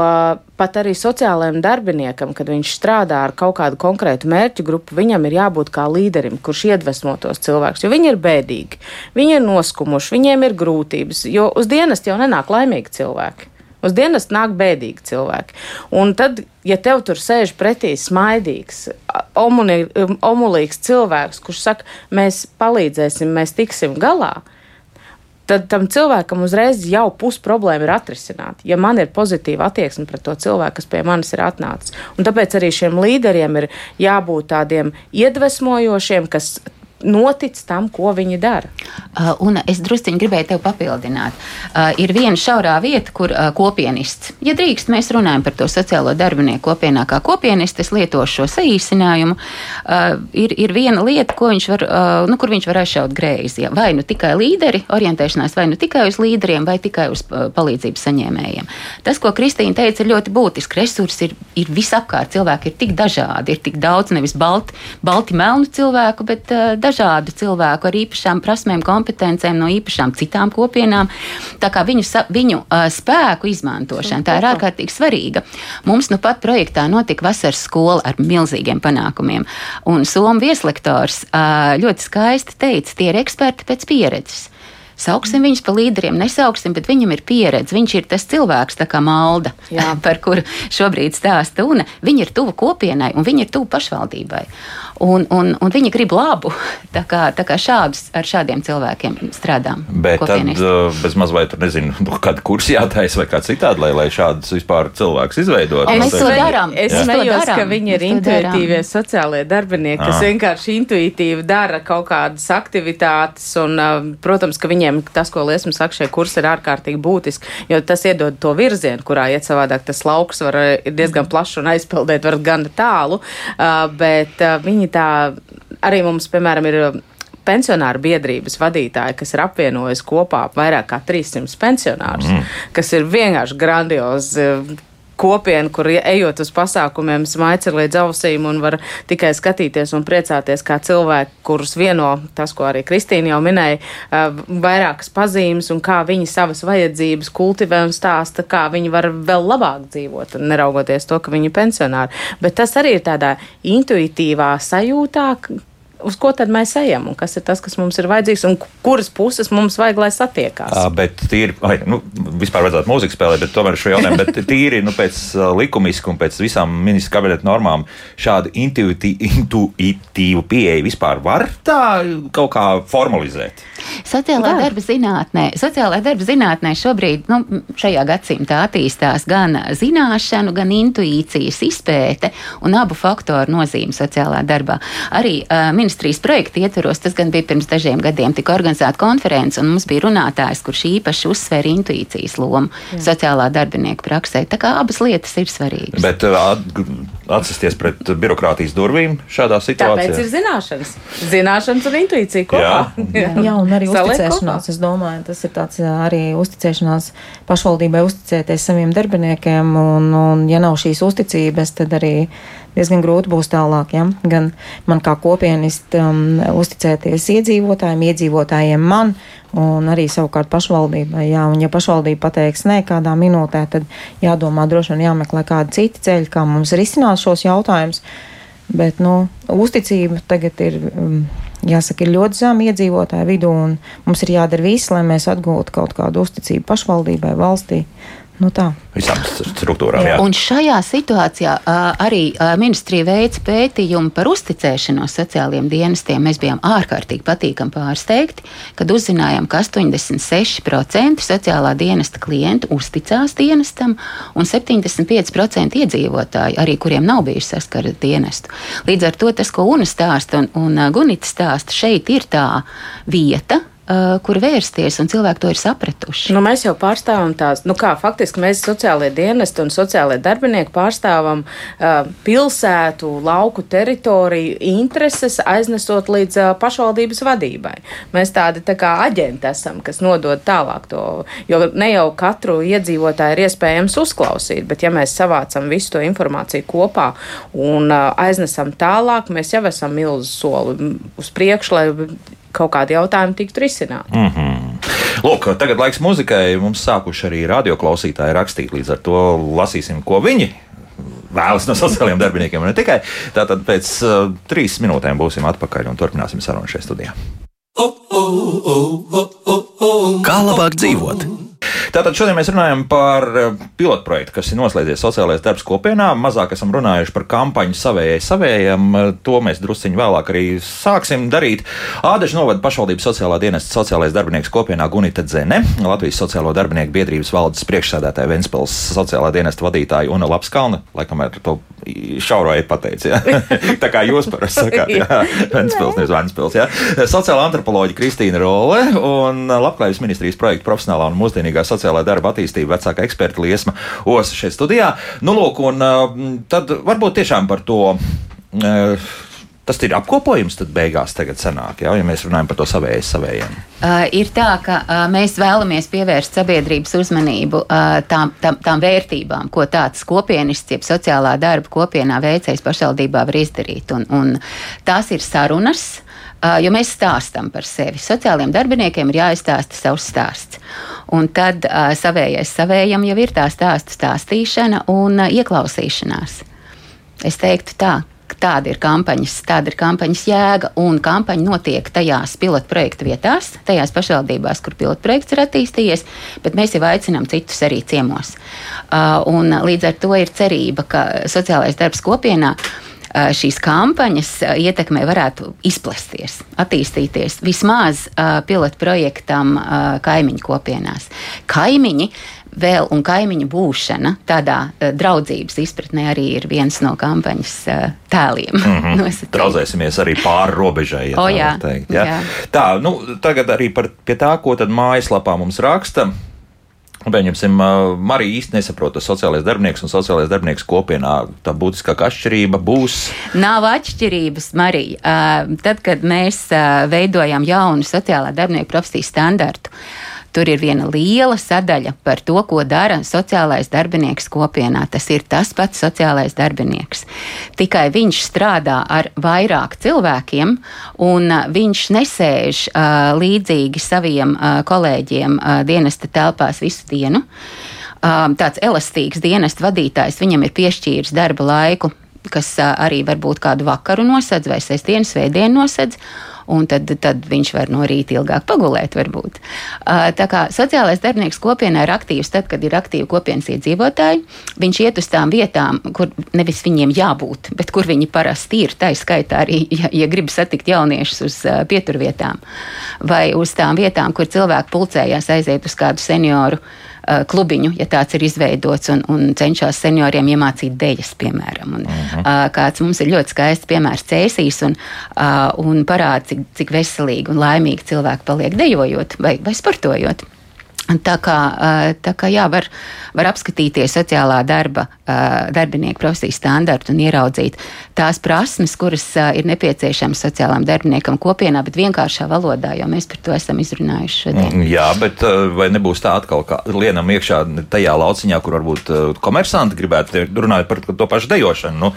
pat arī sociālajam darbiniekam, kad viņš strādā ar kaut kādu konkrētu mērķu grupu, viņam ir jābūt kā līderim, kurš iedvesmo tos cilvēkus, jo viņi ir bēdīgi, viņi ir noskumuši, viņiem ir grūtības, jo uz dienas jau nenāk laimīgi cilvēki. Uz dienas nāk bēdīgi cilvēki. Un tad, ja tev tur sēž pretī smaidīgs, omulīgs cilvēks, kurš saka, mēs palīdzēsim, mēs tiksim galā, tad tam cilvēkam uzreiz jau pusi problēma ir atrisināta. Ja man ir pozitīva attieksme pret to cilvēku, kas pie manis ir atnācis. Un tāpēc arī šiem līderiem ir jābūt tādiem iedvesmojošiem, kas notic tam, ko viņi dara. Uh, un es druskuļi gribēju tevi papildināt. Uh, ir viena šaurā vieta, kur uh, kopienists, ja drīkst, mēs runājam par to sociālo darbinieku kopienā kā kopienists, es lietošu šo saīsinājumu. Uh, ir, ir viena lieta, viņš var, uh, nu, kur viņš var aizšaut greizi. Ja? Vai nu tikai līderi, orientēšanās vai nu tikai uz līderiem, vai tikai uz uh, palīdzības saņēmējiem. Tas, ko Kristīna teica, ir ļoti būtiski. Resursi ir, ir visapkārt. Cilvēki ir tik dažādi, ir tik daudz nevis balti, balti melnu cilvēku, bet dažādi dažādu cilvēku ar īpašām prasmēm, kompetencēm no īpašām citām kopienām. Tā kā viņu, viņu uh, spēku izmantošana, tā ir ārkārtīgi svarīga. Mums nu pat projektā notika vasaras skola ar milzīgiem panākumiem. Un Somu vieslektors uh, ļoti skaisti teica, tie ir eksperti pēc pieredzes. Sauksim viņus par līderiem, nesauksim, bet viņam ir pieredze. Viņš ir tas cilvēks, kā malda, Jā. <laughs> par kuru šobrīd stāsta Una. Viņa ir tuva kopienai un viņa ir tuva pašvaldībai un, un, un viņi grib labu. <laughs> Tā kā, tā kā šādus, ar šādiem cilvēkiem strādām. Bet kopienist. tad uh, bez maz vai tur nezinu, <laughs> nu, kāda kursa jātaisa vai kā citādi, lai, lai šādus vispār cilvēkus izveidot. Mēs to darām. Es smējos, ka viņi ir intuitīvie sociālie darbinieki, kas ah. vienkārši intuitīvi dara kaut kādas aktivitātes. Un, uh, protams, ka viņiem tas, ko Liesma saka, šie kursi ir ārkārtīgi būtiski, jo tas iedod to virzienu, kurā iet savādāk tas lauks var ir diezgan plašs un aizpildēt var gan tālu. Uh, bet viņi viņi tā arī mums, piemēram, ir um, pensionāru biedrības vadītāji, kas ir apvienojuši kopā vairāk kā 300 pensionārus, mm. kas ir vienkārši grandiozi um, kopiena, kur ejot uz pasākumiem, smaids ir līdz ausīm un var tikai skatīties un priecāties, kā cilvēki, kurus vieno tas, ko arī Kristīna jau minēja, uh, vairākas pazīmes un kā viņi savas vajadzības kultivē un stāsta, kā viņi var vēl labāk dzīvot, neraugoties to, ka viņi ir pensionāri. Bet tas arī ir tādā intuitīvā sajūtā, uz ko tad mēs ejam un kas ir tas, kas mums ir vajadzīgs un kuras puses mums vajag, lai satiekās. À, bet tīri, vai, nu, vispār vajadzētu mūziku spēlēt, bet tomēr šo jautājumu, bet tīri, nu, pēc likumiski un pēc visām ministra kabineta normām šādu intuitīvu pieeju vispār var tā kaut kā formalizēt. Sociālā darba zinātnē, sociālā darba zinātnē šobrīd, nu, šajā gadsimtā attīstās gan zināšanu, gan intuīcijas izpēte un abu faktoru nozīme sociālā darbā. Arī uh, ministrijas projekta ietveros, tas gan bija pirms dažiem gadiem, tika organizēta konference, un mums bija runātājs, kurš īpaši uzsvēra intuīcijas lomu Jā. sociālā darbinieku praksē. Tā kā abas lietas ir svarīgas. Bet at, atsisties pret birokrātijas durvīm šādā situācijā. Tāpēc ir zināšanas. Zināšanas un intuīcija kopā. Jā, <laughs> Jā. Jā un arī uzticēšanās. Es domāju, tas ir tāds arī uzticēšanās pašvaldībai uzticēties saviem darbiniekiem, un, un ja nav šīs uzticības, tad arī diezgan grūti būs tālāk. Ja? Gan man kā kopienistam um, uzticēties iedzīvotājiem, iedzīvotājiem man un arī savukārt pašvaldībai. Jā, un ja pašvaldība pateiks nē kādā minūtē, tad jādomā droši vien jāmeklē kādi citi ceļi, kā mums risināt šos jautājumus. Bet nu, uzticība tagad ir, um, jāsaka, ir ļoti zema iedzīvotāju vidū, un mums ir jādara viss, lai mēs atgūtu kaut kādu uzticību pašvaldībai, valstī. Nu tā visām struktūrām. Jā. Un šajā situācijā arī ministrija veica pētījumu par uzticēšanos sociālajiem dienestiem. Mēs bijām ārkārtīgi patīkami pārsteigti, kad uzzinājām, ka 86% sociālā dienesta klientu uzticās dienestam un 75% iedzīvotāji, arī kuriem nav bijuši saskara ar dienestu. Līdz ar to tas, ko Una stāsta un, un Gunita stāsta, šeit ir tā vieta, Uh, kur vērsties, un cilvēki to ir sapratuši. Nu, mēs jau pārstāvam tās, nu kā faktiski mēs sociālajie dienesti un sociālajie darbinieki pārstāvam uh, pilsētu, lauku teritoriju intereses, aiznesot līdz uh, pašvaldības vadībai. Mēs tādi tā kā aģenti esam, kas nodod tālāk to, jo ne jau katru iedzīvotāju ir iespējams uzklausīt, bet ja mēs savācam visu to informāciju kopā un uh, aiznesam tālāk, mēs jau esam milzu soli uz priekšu, lai kaut kādi jautājumi tiktu risināti. Mm -hmm. Lūk, tagad laiks muzikai. Mums sākuši arī radioklausītāji rakstīt, līdz ar to lasīsim, ko viņi vēlas no sociālajiem darbiniekiem. Ne tikai tātad pēc uh, trīs minūtēm būsim atpakaļ un turpināsim sarunu šajā studijā. Kā labāk dzīvot? Tātad šodien mēs runājam par eh, pilotprojektu, kas ir noslēdzies sociālais darbs kopienā. Mazāk esam runājuši par kampaņu savējai savējam. To mēs drusciņi vēlāk arī sāksim darīt. Ādažu novada pašvaldības sociālā dienesta sociālais darbinieks kopienā Gunita Dzene, Latvijas sociālo darbinieku biedrības valdes priekšsēdētāja Ventspils sociālā dienesta vadītāja Una Lapskalna, laikam ar to šaurai pateicis. Ja? <laughs> Tā kā jūs parasti sakāt, jā, Ventspils, nevis Ventspils. Ja? Sociāla antropoloģija Kristīna Role un Labklājības ministrijas projekta profesionālā un mūsdienīgā sociālā darba attīstība vecāka eksperta Liesma Osa šeit studijā. Nu, lūk, un tad varbūt tiešām par to. Tas ir apkopojums, tad beigās sanāk, ja, ja mēs runājam par to savējiem. savējiem. Uh, ir tā, ka uh, mēs vēlamies pievērst sabiedrības uzmanību uh, tām, tām, tām vērtībām, ko tāds kopienists, jeb sociālā darba kopienā veicējs pašvaldībā var izdarīt. Un, un tās ir sarunas, jo mēs stāstam par sevi. Sociālajiem darbiniekiem ir jāizstāsta savs stāsts. Un tad savējais savējam jau ir tā stāstu stāstīšana un ieklausīšanās. Es teiktu tā, Tāda ir kampaņas, tāda ir kampaņas jēga, un kampaņa notiek tajās pilotprojekta vietās, tajās pašvaldībās, kur pilotprojekts ir attīstījies, bet mēs jau aicinām citus arī ciemos. Uh, un līdz ar to ir cerība, ka sociālais darbs kopienā uh, šīs kampaņas uh, ietekmē varētu izplesties, attīstīties vismaz pilotu projektam uh, kaimiņu kopienās. Kaimiņi vēl un kaimiņu būšana tādā uh, draudzības izpratnē arī ir viens no kampaņas uh, tēliem. <laughs> Mm -hmm. Draudzēsimies arī pāri robežai. Ja o, jā, teikt, ja? jā. Tā, nu, tagad arī par tā, ko tad mājaslapā mums raksta. Pieņemsim, Marija īsti nesaprot, tas sociālais darbinieks un sociālais darbinieks kopienā. Tā būtiskākā atšķirība būs. Nav atšķirības, Marija. Tad, kad mēs veidojam jaunu sociālā darbinieka profesiju standartu, Tur ir viena liela sadaļa par to, ko dara sociālais darbinieks kopienā. Tas ir tas pats sociālais darbinieks. Tikai viņš strādā ar vairāk cilvēkiem, un viņš nesēž uh, līdzīgi saviem uh, kolēģiem uh, dienesta telpās visu dienu. Uh, tāds elastīgs dienesta vadītājs viņam ir piešķīris darba laiku, kas uh, arī varbūt kādu vakaru nosedz vai sestdienas, svētdienu nosedz un tad, tad viņš var no rīta ilgāk pagulēt, varbūt. Tā kā sociālais darbinieks kopienā ir aktīvs tad, kad ir aktīvi kopienas iedzīvotāji. Viņš iet uz tām vietām, kur nevis viņiem jābūt, bet kur viņi parasti ir. Tā ir skaitā arī, ja, ja grib satikt jauniešus uz pieturvietām vai uz tām vietām, kur cilvēki pulcējās aiziet uz kādu senioru klubiņu, ja tāds ir izveidots, un, un cenšas senioriem iemācīt dēļas, piemēram. Un, uh -huh. Uh, kāds mums ir ļoti skaists piemērs cēsīs un, un parāda, cik, cik veselīgi un laimīgi cilvēki paliek dejojot vai, vai sportojot. Tā kā, tā kā jā, var, var apskatīties sociālā darba darbinieku profesijas standartu un ieraudzīt tās prasmes, kuras ir nepieciešamas sociālām darbiniekam kopienā, bet vienkāršā valodā, jo mēs par to esam izrunājuši šodien. Mm, jā, bet vai nebūs tā atkal, ka lienam iekšā tajā lauciņā, kur varbūt komersanti gribētu runāt par to pašu dejošanu? Nu,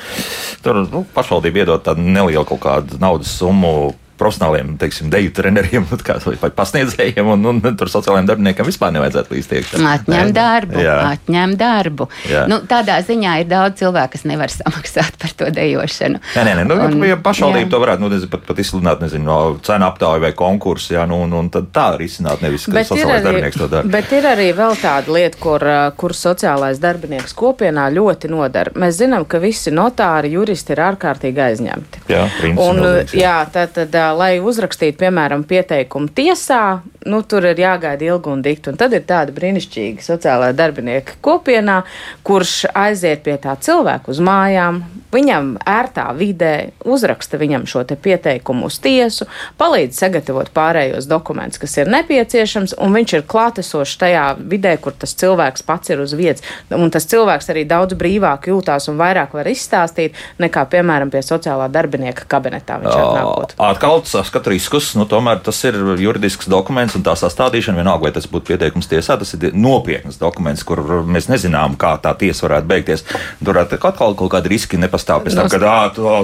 tur nu, pašvaldība iedod tādu nelielu kaut kādu naudas summu profesionāliem, teiksim, deju treneriem <laughs> vai pasniedzējiem, un, un, un tur sociālajiem darbiniekiem vispār nevajadzētu līdz iekšā. Atņem darbu, jā. atņem darbu. Jā. Nu, tādā ziņā ir daudz cilvēku, kas nevar <laughs> samaksāt par to dejošanu. Nē, nē, nē nu, un, ja pašvaldība jā. to varētu nu, nezinu, pat, pat izsludināt, nezinu, no cenu aptāju vai konkursu, jā, nu, un, un tad tā arī izsināt, nevis, ka sociālais arī, darbinieks to dara. Bet ir arī vēl tāda lieta, kur, kur sociālais darbinieks kopienā ļoti nodara. Mēs zinām, ka visi notāri, juristi ir ārkārtīgi aizņemti. Jā, jā. jā, tad, tad lai uzrakstītu, piemēram, pieteikumu tiesā, nu, tur ir jāgaida ilgi un dikti. Un tad ir tāda brīnišķīga sociālā darbinieka kopienā, kurš aiziet pie tā cilvēka uz mājām, viņam ērtā vidē uzraksta viņam šo pieteikumu uz tiesu, palīdz sagatavot pārējos dokumentus, kas ir nepieciešams, un viņš ir klātesošs tajā vidē, kur tas cilvēks pats ir uz vietas. Un tas cilvēks arī daudz brīvāk jūtās un vairāk var izstāstīt nekā, piemēram, pie sociālā darbinieka kabinetā viņš atnākot. Atkal skatu riskus, nu tomēr tas ir juridisks dokuments un tā sastādīšana, vienalga, vai tas būtu pieteikums tiesā, tas ir nopietns dokuments, kur mēs nezinām, kā tā tiesa varētu beigties. Tur atkal kaut kādi riski nepastāv pēc tam, kad ā,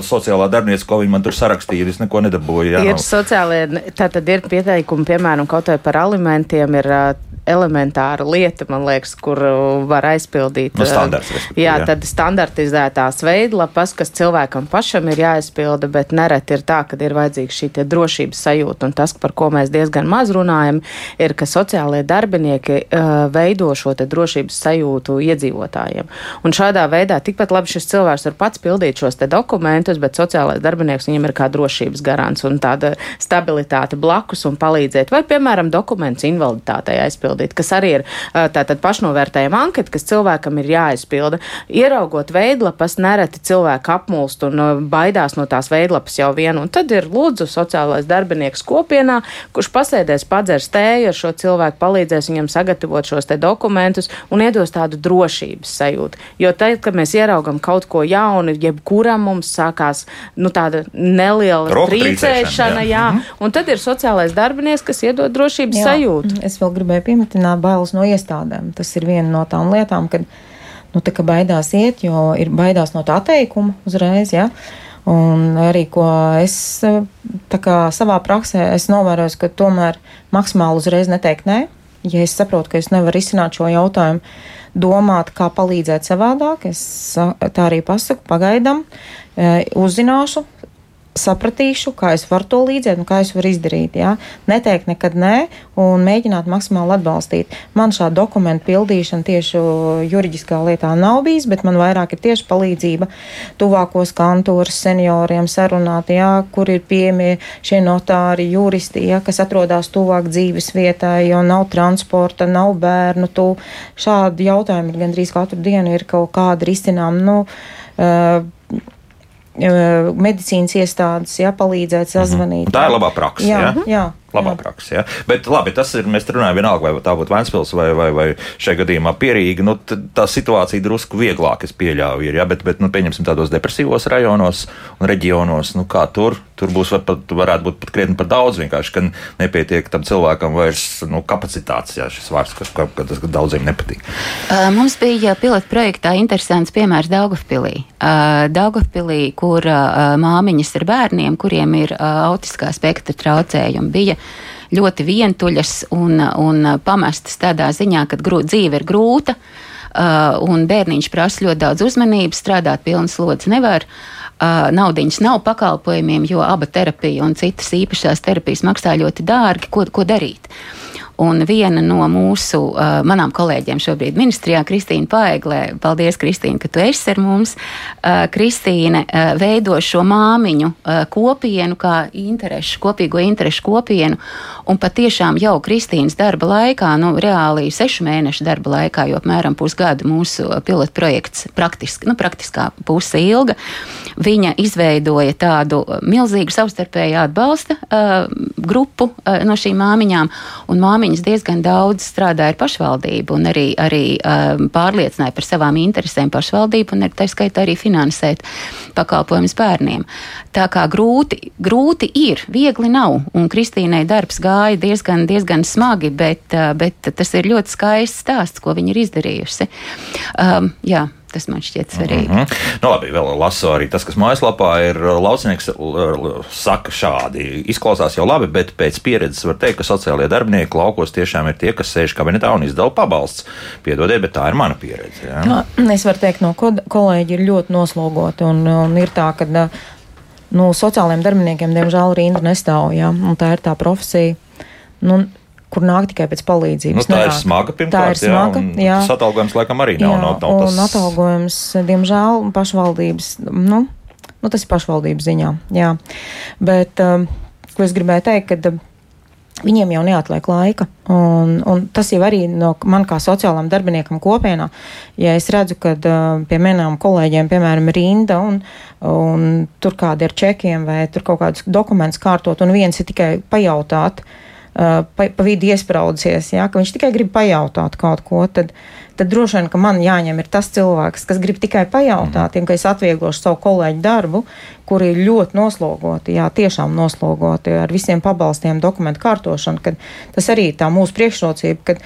sociālā darbiniece, ko viņi man tur sarakstīja, es neko nedabūju. Jā, ir no. sociālie, tā tad ir pieteikumi, piemēram, kaut vai par alimentiem ir elementāra lieta, man liekas, kur var aizpildīt. No standarts, jā, jā, tad standartizētās veidlapas, kas cilvēkam pašam ir jāizpilda, bet nereti ir tā, ka ir vajadzīga šī drošības sajūta. Un tas, par ko mēs diezgan maz runājam, ir, ka sociālie darbinieki uh, veido šo drošības sajūtu iedzīvotājiem. Un šādā veidā tikpat labi šis cilvēks var pats pildīt šos dokumentus, bet sociālais darbinieks viņam ir kā drošības garants un tāda stabilitāte blakus un palīdzēt, vai, piemēram, dokuments invaliditātei aizpildīt, kas arī ir tātad pašnovērtējuma anketa, kas cilvēkam ir jāaizpilda. Ieraugot veidlapas, nereti cilvēki apmulst un baidās no tās veidlapas jau vienu, un tad ir lūdzu sociālais darbinieks kopienā, kurš pasēdēs, padzers tēju ar šo cilvēku, palīdzēs viņam sagatavot šos te dokumentus un iedos tādu drošības sajūtu. Jo tad, kad mēs ieraugam kaut ko jaunu, jebkuram mums sākās nu, tāda neliela Roku trīcēšana, jā. jā. -hmm. un tad ir sociālais darbinieks, kas iedod drošības jā. sajūtu. Es vēl gribēju pieminēt bailes no iestādēm. Tas ir viena no tām lietām, kad nu, tā baidās iet, jo ir baidās no tā teikuma uzreiz. Ja? Un arī, ko es kā, savā praksē, novēroju, ka tomēr maksimāli uzreiz neteikt nē. Ja es saprotu, ka es nevaru izsināt šo jautājumu, domāt, kā palīdzēt savādāk, es tā arī pasaku, pagaidām, uzzināšu, sapratīšu, kā es varu to līdzēt un kā es varu izdarīt. Ja? Neteikt nekad nē un mēģināt maksimāli atbalstīt. Man šāda dokumenta pildīšana tieši juridiskā lietā nav bijis, bet man vairāk ir tieši palīdzība tuvākos kantūras senioriem sarunāt, ja? kur ir pieejami šie notāri, juristi, ja? kas atrodas tuvāk dzīves vietai, jo nav transporta, nav bērnu. Tu. Šādi jautājumi ir gandrīz katru dienu ir kaut kādi risinām. Nu, uh, medicīnas iestādes, ja palīdzēt mhm. sazvanīt. Mm -hmm. Tā ir labā praksa. Jā, ja? jā, labā praksa. Ja? Bet labi, tas ir, mēs runājam vienalga, vai tā būtu Vēnspils vai, vai, vai šajā gadījumā Pierīga. Nu, tā situācija drusku vieglāk, es pieļauju, ir, ja? bet, bet nu, pieņemsim tādos depresīvos rajonos un reģionos, nu kā tur, tur būs var, pat, varētu būt pat krietni par daudz vienkārši, ka nepietiek tam cilvēkam vairs nu, kapacitātes, ja šis vārds, kas, ka, ka tas daudziem nepatīk. Mums bija pilota projektā interesants piemērs Daugavpilī. Daugavpilī, kur māmiņas ar bērniem, kuriem ir autiskā spektra traucējumi, bija ļoti vientuļas un, un pamestas tādā ziņā, ka grūt, dzīve ir grūta. Uh, un bērniņš prasa ļoti daudz uzmanības, strādāt pilnas slodzes nevar. Uh, naudiņas nav pakalpojumiem, jo aba terapija un citas īpašās terapijas maksā ļoti dārgi. Ko, ko darīt? Uh, Un viena no mūsu uh, manām kolēģiem šobrīd ministrijā, Kristīna Paeglē, paldies, Kristīna, ka tu esi ar mums. Uh, Kristīne uh, veido šo māmiņu uh, kopienu, kā interešu, kopīgo interešu kopienu. Un patiešām jau Kristīnas darba laikā, nu, reāli sešu mēnešu darba laikā, jo apmēram pusgadu mūsu pilotu projekts praktiski, nu, praktiskā puse ilga, viņa izveidoja tādu milzīgu savstarpēju atbalsta uh, grupu uh, no šīm māmiņām. Un māmiņa māmiņas diezgan daudz strādāja ar pašvaldību un arī, arī um, pārliecināja par savām interesēm pašvaldību un tā skaitā arī finansēt pakalpojumus bērniem. Tā kā grūti, grūti ir, viegli nav, un Kristīnai darbs gāja diezgan, diezgan smagi, bet, uh, bet tas ir ļoti skaists stāsts, ko viņa ir izdarījusi. Um, jā. Tas man šķiet svarīgi. Mm -hmm. nu, labi, vēl lasu arī tas, kas mājaslapā ir. Laucinieks uh, saka šādi. Izklausās jau labi, bet pēc pieredzes var teikt, ka sociālajie darbinieki laukos tiešām ir tie, kas sēž kabinetā un izdala pabalsts. Piedodiet, bet tā ir mana pieredze. Ja? Jā, es varu teikt, no kolēģi ir ļoti noslogoti un, un ir tā, ka nu, sociālajiem darbiniekiem diemžēl rinda nestāv. Ja? Tā ir tā profesija. Nu, kur nāk tikai pēc palīdzības. Nu, tā Nenāk. ir smaga pirmkārt. Tā ir smaga, jā. jā. Tas atalgojums laikam arī nav. Jā, nav, nav tas... Un atalgojums, diemžēl, pašvaldības, nu, nu tas ir pašvaldības ziņā, jā. Bet, um, ko es gribēju teikt, kad Viņiem jau neatliek laika. Un, un tas jau arī no man kā sociālām darbiniekam kopienā. Ja es redzu, ka uh, pie manām kolēģiem, piemēram, rinda un, un tur kādi ir čekiem vai tur kaut kādus dokumentus kārtot, un viens ir tikai pajautāt, Uh, pa, pa vidu iespraudzies, ja, ka viņš tikai grib pajautāt kaut ko, tad, tad droši vien, ka man jāņem ir tas cilvēks, kas grib tikai pajautāt, un ka es atvieglošu savu kolēģu darbu, kuri ir ļoti noslogoti, jā, tiešām noslogoti ar visiem pabalstiem, dokumentu kārtošanu, kad tas arī tā mūsu priekšrocība, kad,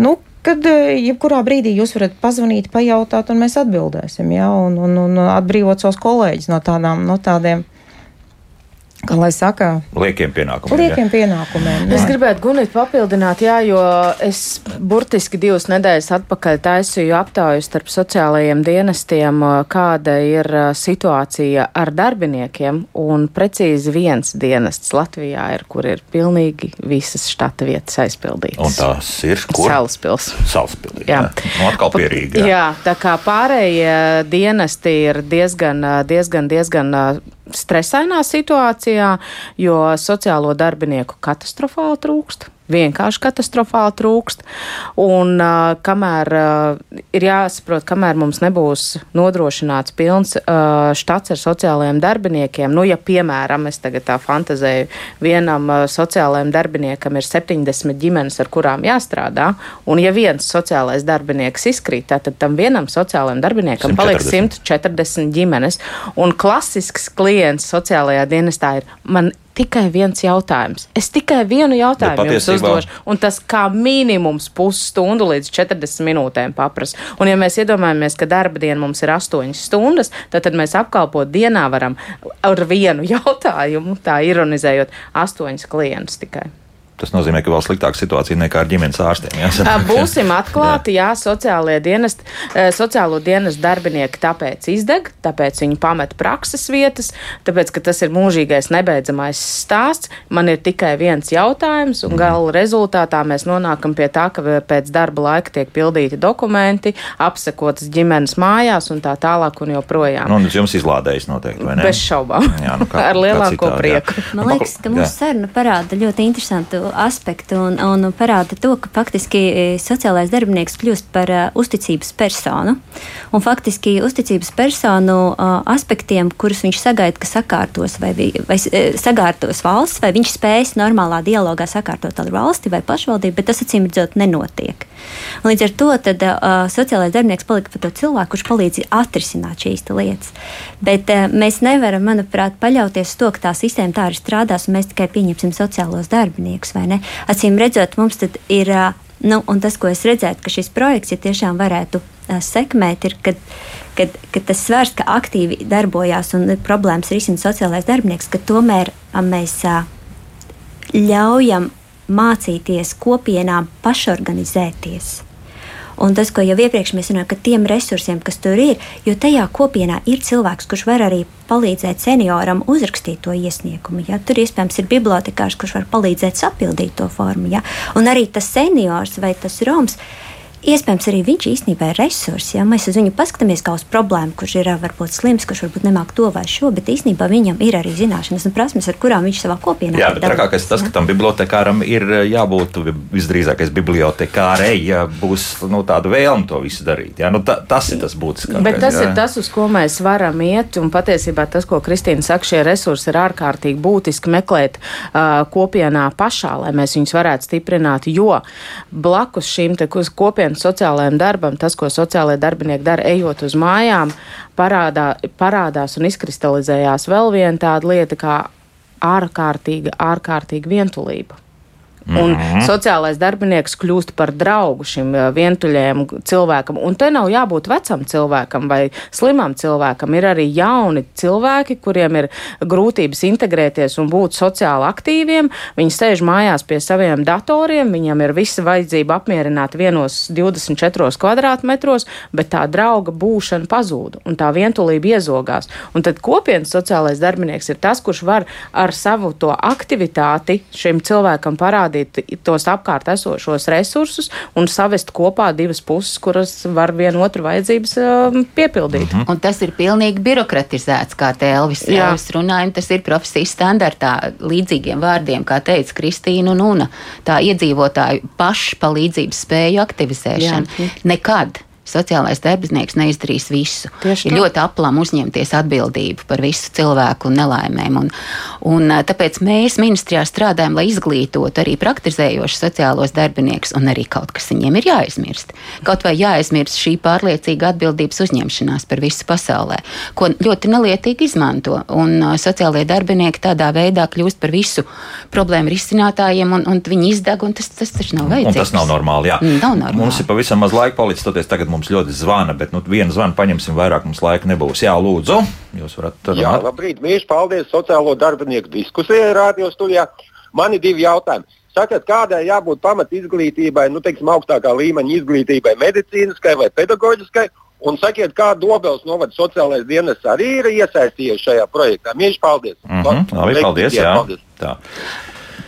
nu, kad uh, jebkurā brīdī jūs varat pazvanīt, pajautāt, un mēs atbildēsim, jā, un, un, un atbrīvot savus kolēģus no tādām, no tādiem Kā lai saka, liekiem pienākumiem. Liekiem jā. pienākumiem jā. Es gribētu Gunīt papildināt, jā, jo es burtiski divas nedēļas atpakaļ taisīju aptauju starp sociālajiem dienestiem, kāda ir situācija ar darbiniekiem, un precīzi viens dienests Latvijā ir, kur ir pilnīgi visas štata vietas aizpildītas. Un tās ir kur? Salaspils. Salaspils. Jā. jā. Nu, atkal pierīgi. Jā. jā, tā kā pārējie dienesti ir diezgan, diezgan, diezgan stresainā situācijā, jo sociālo darbinieku katastrofāli trūkst vienkārši katastrofāli trūkst. Un uh, kamēr uh, ir jāsaprot, kamēr mums nebūs nodrošināts pilns uh, štats ar sociālajiem darbiniekiem, nu, ja piemēram, es tagad tā fantazēju, vienam uh, sociālajiem darbiniekam ir 70 ģimenes, ar kurām jāstrādā, un ja viens sociālais darbinieks izkrīt, tad tam vienam sociālajiem darbiniekam 140. paliek 140 ģimenes. Un klasisks klients sociālajā dienestā ir man tikai viens jautājums. Es tikai vienu jautājumu jums uzdošu, un tas kā minimums pusstundu līdz 40 minūtēm paprasa. Un ja mēs iedomājamies, ka darba diena mums ir 8 stundas, tad, tad mēs apkalpot dienā varam ar vienu <laughs> jautājumu, tā ironizējot, 8 klientus tikai. Tas nozīmē, ka vēl sliktāka situācija nekā ar ģimenes ārstiem. Jā, Ā, <laughs> Būsim atklāti, jā, sociālie dienesti, sociālo dienestu darbinieki tāpēc izdeg, tāpēc viņi pamet prakses vietas, tāpēc, ka tas ir mūžīgais nebeidzamais stāsts. Man ir tikai viens jautājums, un gala rezultātā mēs nonākam pie tā, ka pēc darba laika tiek pildīti dokumenti, apsekotas ģimenes mājās un tā tālāk un joprojām. Nu, un jums izlādējis noteikti, vai ne? Bez šaubām. Jā, nu kā- Ar lielāko citādi, jā. prieku. Man Nu, liekas, ka jā. mūsu saruna parāda ļoti interesantu aspektu un, un parāda to, ka faktiski e, sociālais darbinieks kļūst par uh, uzticības personu. Un faktiski uzticības personu uh, aspektiem, kurus viņš sagaida, ka sakārtos vai, vai sakārtos valsts, vai viņš spēs normālā dialogā sakārtot ar valsti vai pašvaldību, bet tas acīm redzot nenotiek. Un Līdz ar to tad, uh, sociālais darbinieks palika par to cilvēku, kurš palīdz atrisināt šīs lietas. Bet uh, mēs nevaram, manuprāt, paļauties to, ka tā sistēma tā arī strādās, un mēs tikai pieņemsim sociālos darbiniekus. Acīm redzot, mums ir. Nu, un tas, ko es redzēju, ka šis projekts ja tiešām varētu sekmēt, ir, kad, kad, kad tas svars, ka aktīvi darbojās un problēmas risina sociālais darbinieks, ka tomēr mēs ļaujam mācīties kopienām pašorganizēties. Un tas, ko jau iepriekš mēs runājām, ka tiem resursiem, kas tur ir, jo tajā kopienā ir cilvēks, kurš var arī palīdzēt senioram uzrakstīt to iesniegumu. Ja? Tur iespējams ir bibliotekārs, kurš var palīdzēt sapildīt to formu. Ja? Un arī tas seniors vai tas roms. Iespējams, arī viņš īstenībā ir resurss. Ja mēs uz viņu paskatāmies kā uz problēmu, kurš ir varbūt slims, kurš varbūt nemāk to vai šo, bet īstenībā viņam ir arī zināšanas un prasmes, ar kurām viņš savā kopienā Jā, var bet trakākais tas, ka tam bibliotekāram ir jābūt visdrīzākais bibliotekārei, ja būs nu, tāda vēlme to visu darīt. Jā, nu, ta, tas ir tas būtiskākais. Bet tas jā. ir tas, uz ko mēs varam iet. Un patiesībā tas, ko Kristīna saka, šie resursi ir ārkārtīgi būtiski meklēt uh, kopienā pašā, lai mēs viņus varētu stiprināt. Jo blakus šīm te kus- kopienas sociālajiem darbam, tas, ko sociālajie darbinieki dara, ejot uz mājām, parādā, parādās un izkristalizējās vēl viena tāda lieta kā ārkārtīga, ārkārtīga vientulība. Un sociālais darbinieks kļūst par draugu šim vientuļajam cilvēkam. Un te nav jābūt vecam cilvēkam vai slimam cilvēkam. Ir arī jauni cilvēki, kuriem ir grūtības integrēties un būt sociāli aktīviem. Viņi sēž mājās pie saviem datoriem, viņam ir visa vajadzība apmierināt vienos 24 kvadrātmetros, bet tā drauga būšana pazūd un tā vientulība iezogās. Un tad kopienas sociālais darbinieks ir tas, kurš var ar savu to aktivitāti šim cilvēkam parādīt tos apkārt esošos resursus un savest kopā divas puses, kuras var vienu otru vajadzības um, piepildīt. Mm. Un tas ir pilnīgi birokratizēts, kā te Elvis, Jā. Elvis runāja. un Tas ir profesijas standartā līdzīgiem vārdiem, kā teica Kristīna un Una. Tā iedzīvotāju pašpalīdzības spēju aktivizēšana. Jā. Nekad. Sociālais darbinieks neizdarīs visu. Tieši ir tā. ļoti aplam uzņemties atbildību par visu cilvēku nelaimēm. Un, un, tāpēc mēs ministrijā strādājam, lai izglītotu arī praktizējošus sociālos darbiniekus, un arī kaut kas viņiem ir jāaizmirst. Kaut vai jāaizmirst šī pārliecīga atbildības uzņemšanās par visu pasaulē, ko ļoti nelietīgi izmanto. Un sociālie darbinieki tādā veidā kļūst par visu problēmu risinātājiem, un, un viņi izdeg, un tas, tas taču nav Un vajadzīgs. tas nav normāli. Jā. Mm, nav normāli. Mums ir pavisam maz laika palicis. Toties tagad mums ļoti zvana, bet nu, vienu zvanu paņemsim vairāk, mums laika nebūs. Jā, lūdzu, jūs varat Jā, labrīt, mīļš, paldies sociālo darbinieku diskusijai radio studijā. Man ir divi jautājumi. Sakiet, kādai jābūt pamat izglītībai, nu, teiksim, augstākā līmeņa izglītībai, medicīniskai vai pedagoģiskai? Un sakiet, kā Dobels novada sociālais dienas arī ir iesaistījies šajā projektā. Mīļš, paldies! Mm -hmm, labi, paldies. Jā. paldies. Tā.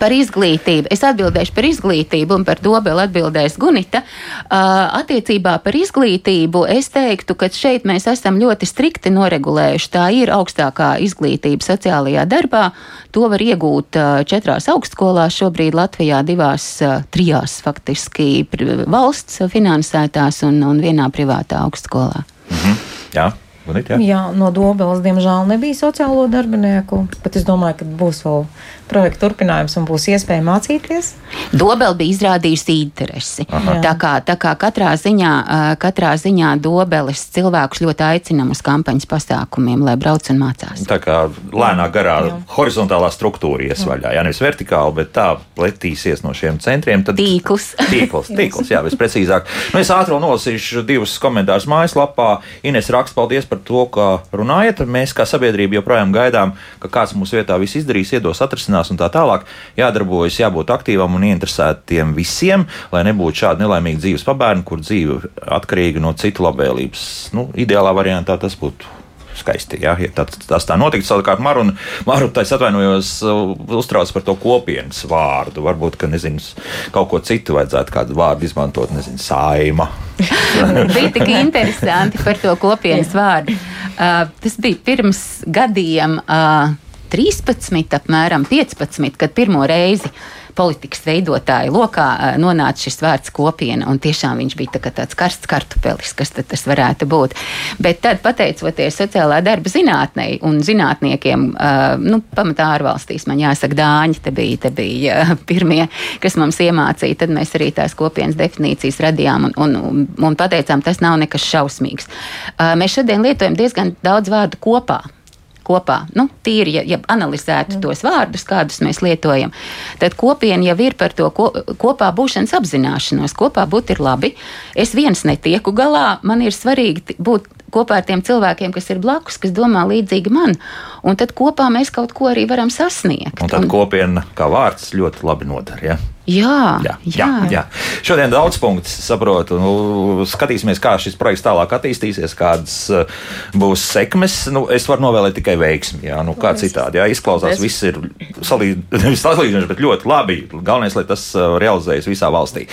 Par izglītību. Es atbildēšu par izglītību, un par dobeli atbildēs Gunita. Uh, attiecībā par izglītību es teiktu, ka šeit mēs esam ļoti strikti noregulējuši. Tā ir augstākā izglītība sociālajā darbā. To var iegūt uh, četrās augstskolās, šobrīd Latvijā divās, uh, trijās faktiski valsts finansētās un, un vienā privātā augstskolā. Jā. Gunit, jā? Jā, no Dobelas, diemžēl, nebija sociālo darbinieku, bet es domāju, ka būs vēl projekta turpinājums un būs iespēja mācīties. Dobela bija izrādījusi interesi. Aha. Tā kā, tā kā katrā ziņā, katrā ziņā Dobeles cilvēkus ļoti aicinam uz kampaņas pasākumiem, lai brauc un mācās. Tā kā lēnā garā Jā. horizontālā struktūra ies vaļā. Jā, nevis vertikāli, bet tā pletīsies no šiem centriem. Tad Tīkls. <laughs> Tīkls, tīkls, jā, visprecīzāk. Nu, es ātri nolasīšu divus komentārus mājaslapā. Ines raksta, paldies par to, ka runājat. Mēs kā sabiedrība joprojām gaidām, ka kāds mūsu vietā viss izdarīs, iedos, atrisinās un tā tālāk. Jādarbojas, jābūt aktīvam un ieinteresētiem visiem, lai nebūtu šādi nelaimīgi dzīves pabērni, kur dzīve atkarīga no citu labvēlības. Nu, ideālā variantā tas būtu skaisti. Jā, ja tā, tas tā notiktu. Savukārt, Maruna, es atvainojos, uh, uztrauc par to kopienas vārdu. Varbūt, ka nezinu, kaut ko citu vajadzētu kādu vārdu izmantot, nezinu, saima. <laughs> bija tik interesanti par to kopienas vārdu. Uh, tas bija pirms gadiem, uh, 13, apmēram 15, kad pirmo reizi politikas veidotāju lokā nonāca šis vārds kopiena. Tiešām viņš bija tā tāds karsts kartupelis, kas tas varētu būt. Bet tad, pateicoties sociālā darba zinātnei un zinātniekiem, nu, pamatā ārvalstīs, man jāsaka, dāņi te bija, te bija pirmie, kas mums iemācīja, tad mēs arī tās kopienas definīcijas radījām un, un, un, un pateicām, tas nav nekas šausmīgs. Mēs šodien lietojam diezgan daudz vārdu kopā kopā. Nu, tīri, ja, ja analizētu mm. tos vārdus, kādus mēs lietojam, tad kopiena jau ir par to ko, kopā būšanas apzināšanos. Kopā būt ir labi. Es viens netieku galā, man ir svarīgi būt kopā ar tiem cilvēkiem, kas ir blakus, kas domā līdzīgi man. Un tad kopā mēs kaut ko arī varam sasniegt. Un tad kopiena kā vārds ļoti labi nodara. Ja? Jā, Jā, jā, jā. Šodien daudz punktu, saprotu. Nu, skatīsimies, kā šis projekts tālāk attīstīsies, kādas uh, būs sekmes. Nu, es varu novēlēt tikai veiksmi. Jā, nu, kā citādi. Jā, izklausās, Mēs- viss ir <laughs> salīdzinoši, bet ļoti labi. Galvenais, lai tas uh, realizējas visā valstī.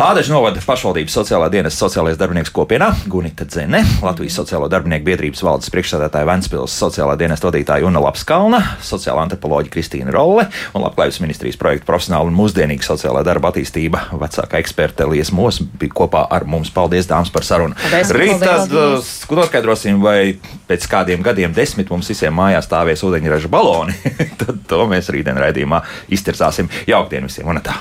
Ādaņu novada pašvaldības sociālā dienas sociālais darbinieks kopienā Gunita Dzene, Latvijas sociālo darbinieku biedrības valdes priekšsēdētāja Ventspils sociālā dienas vadītāja Una Lapskalna, sociālā antropoloģija Kristīna Rolle un Labklājības ministrijas projekta profesionāla un mūsdienīga sociālā darba attīstība vecākā eksperte Lies Mos bija kopā ar mums. Paldies, dāmas, par sarunu. Paldies. Rīt tad Paldies. uh, noskaidrosim, vai pēc kādiem gadiem, desmit, mums visiem mājās stāvēs ūdeņraža baloni. <laughs> tad to mēs rītdien raidījumā iztirzāsim. Jauktdien visiem un tā!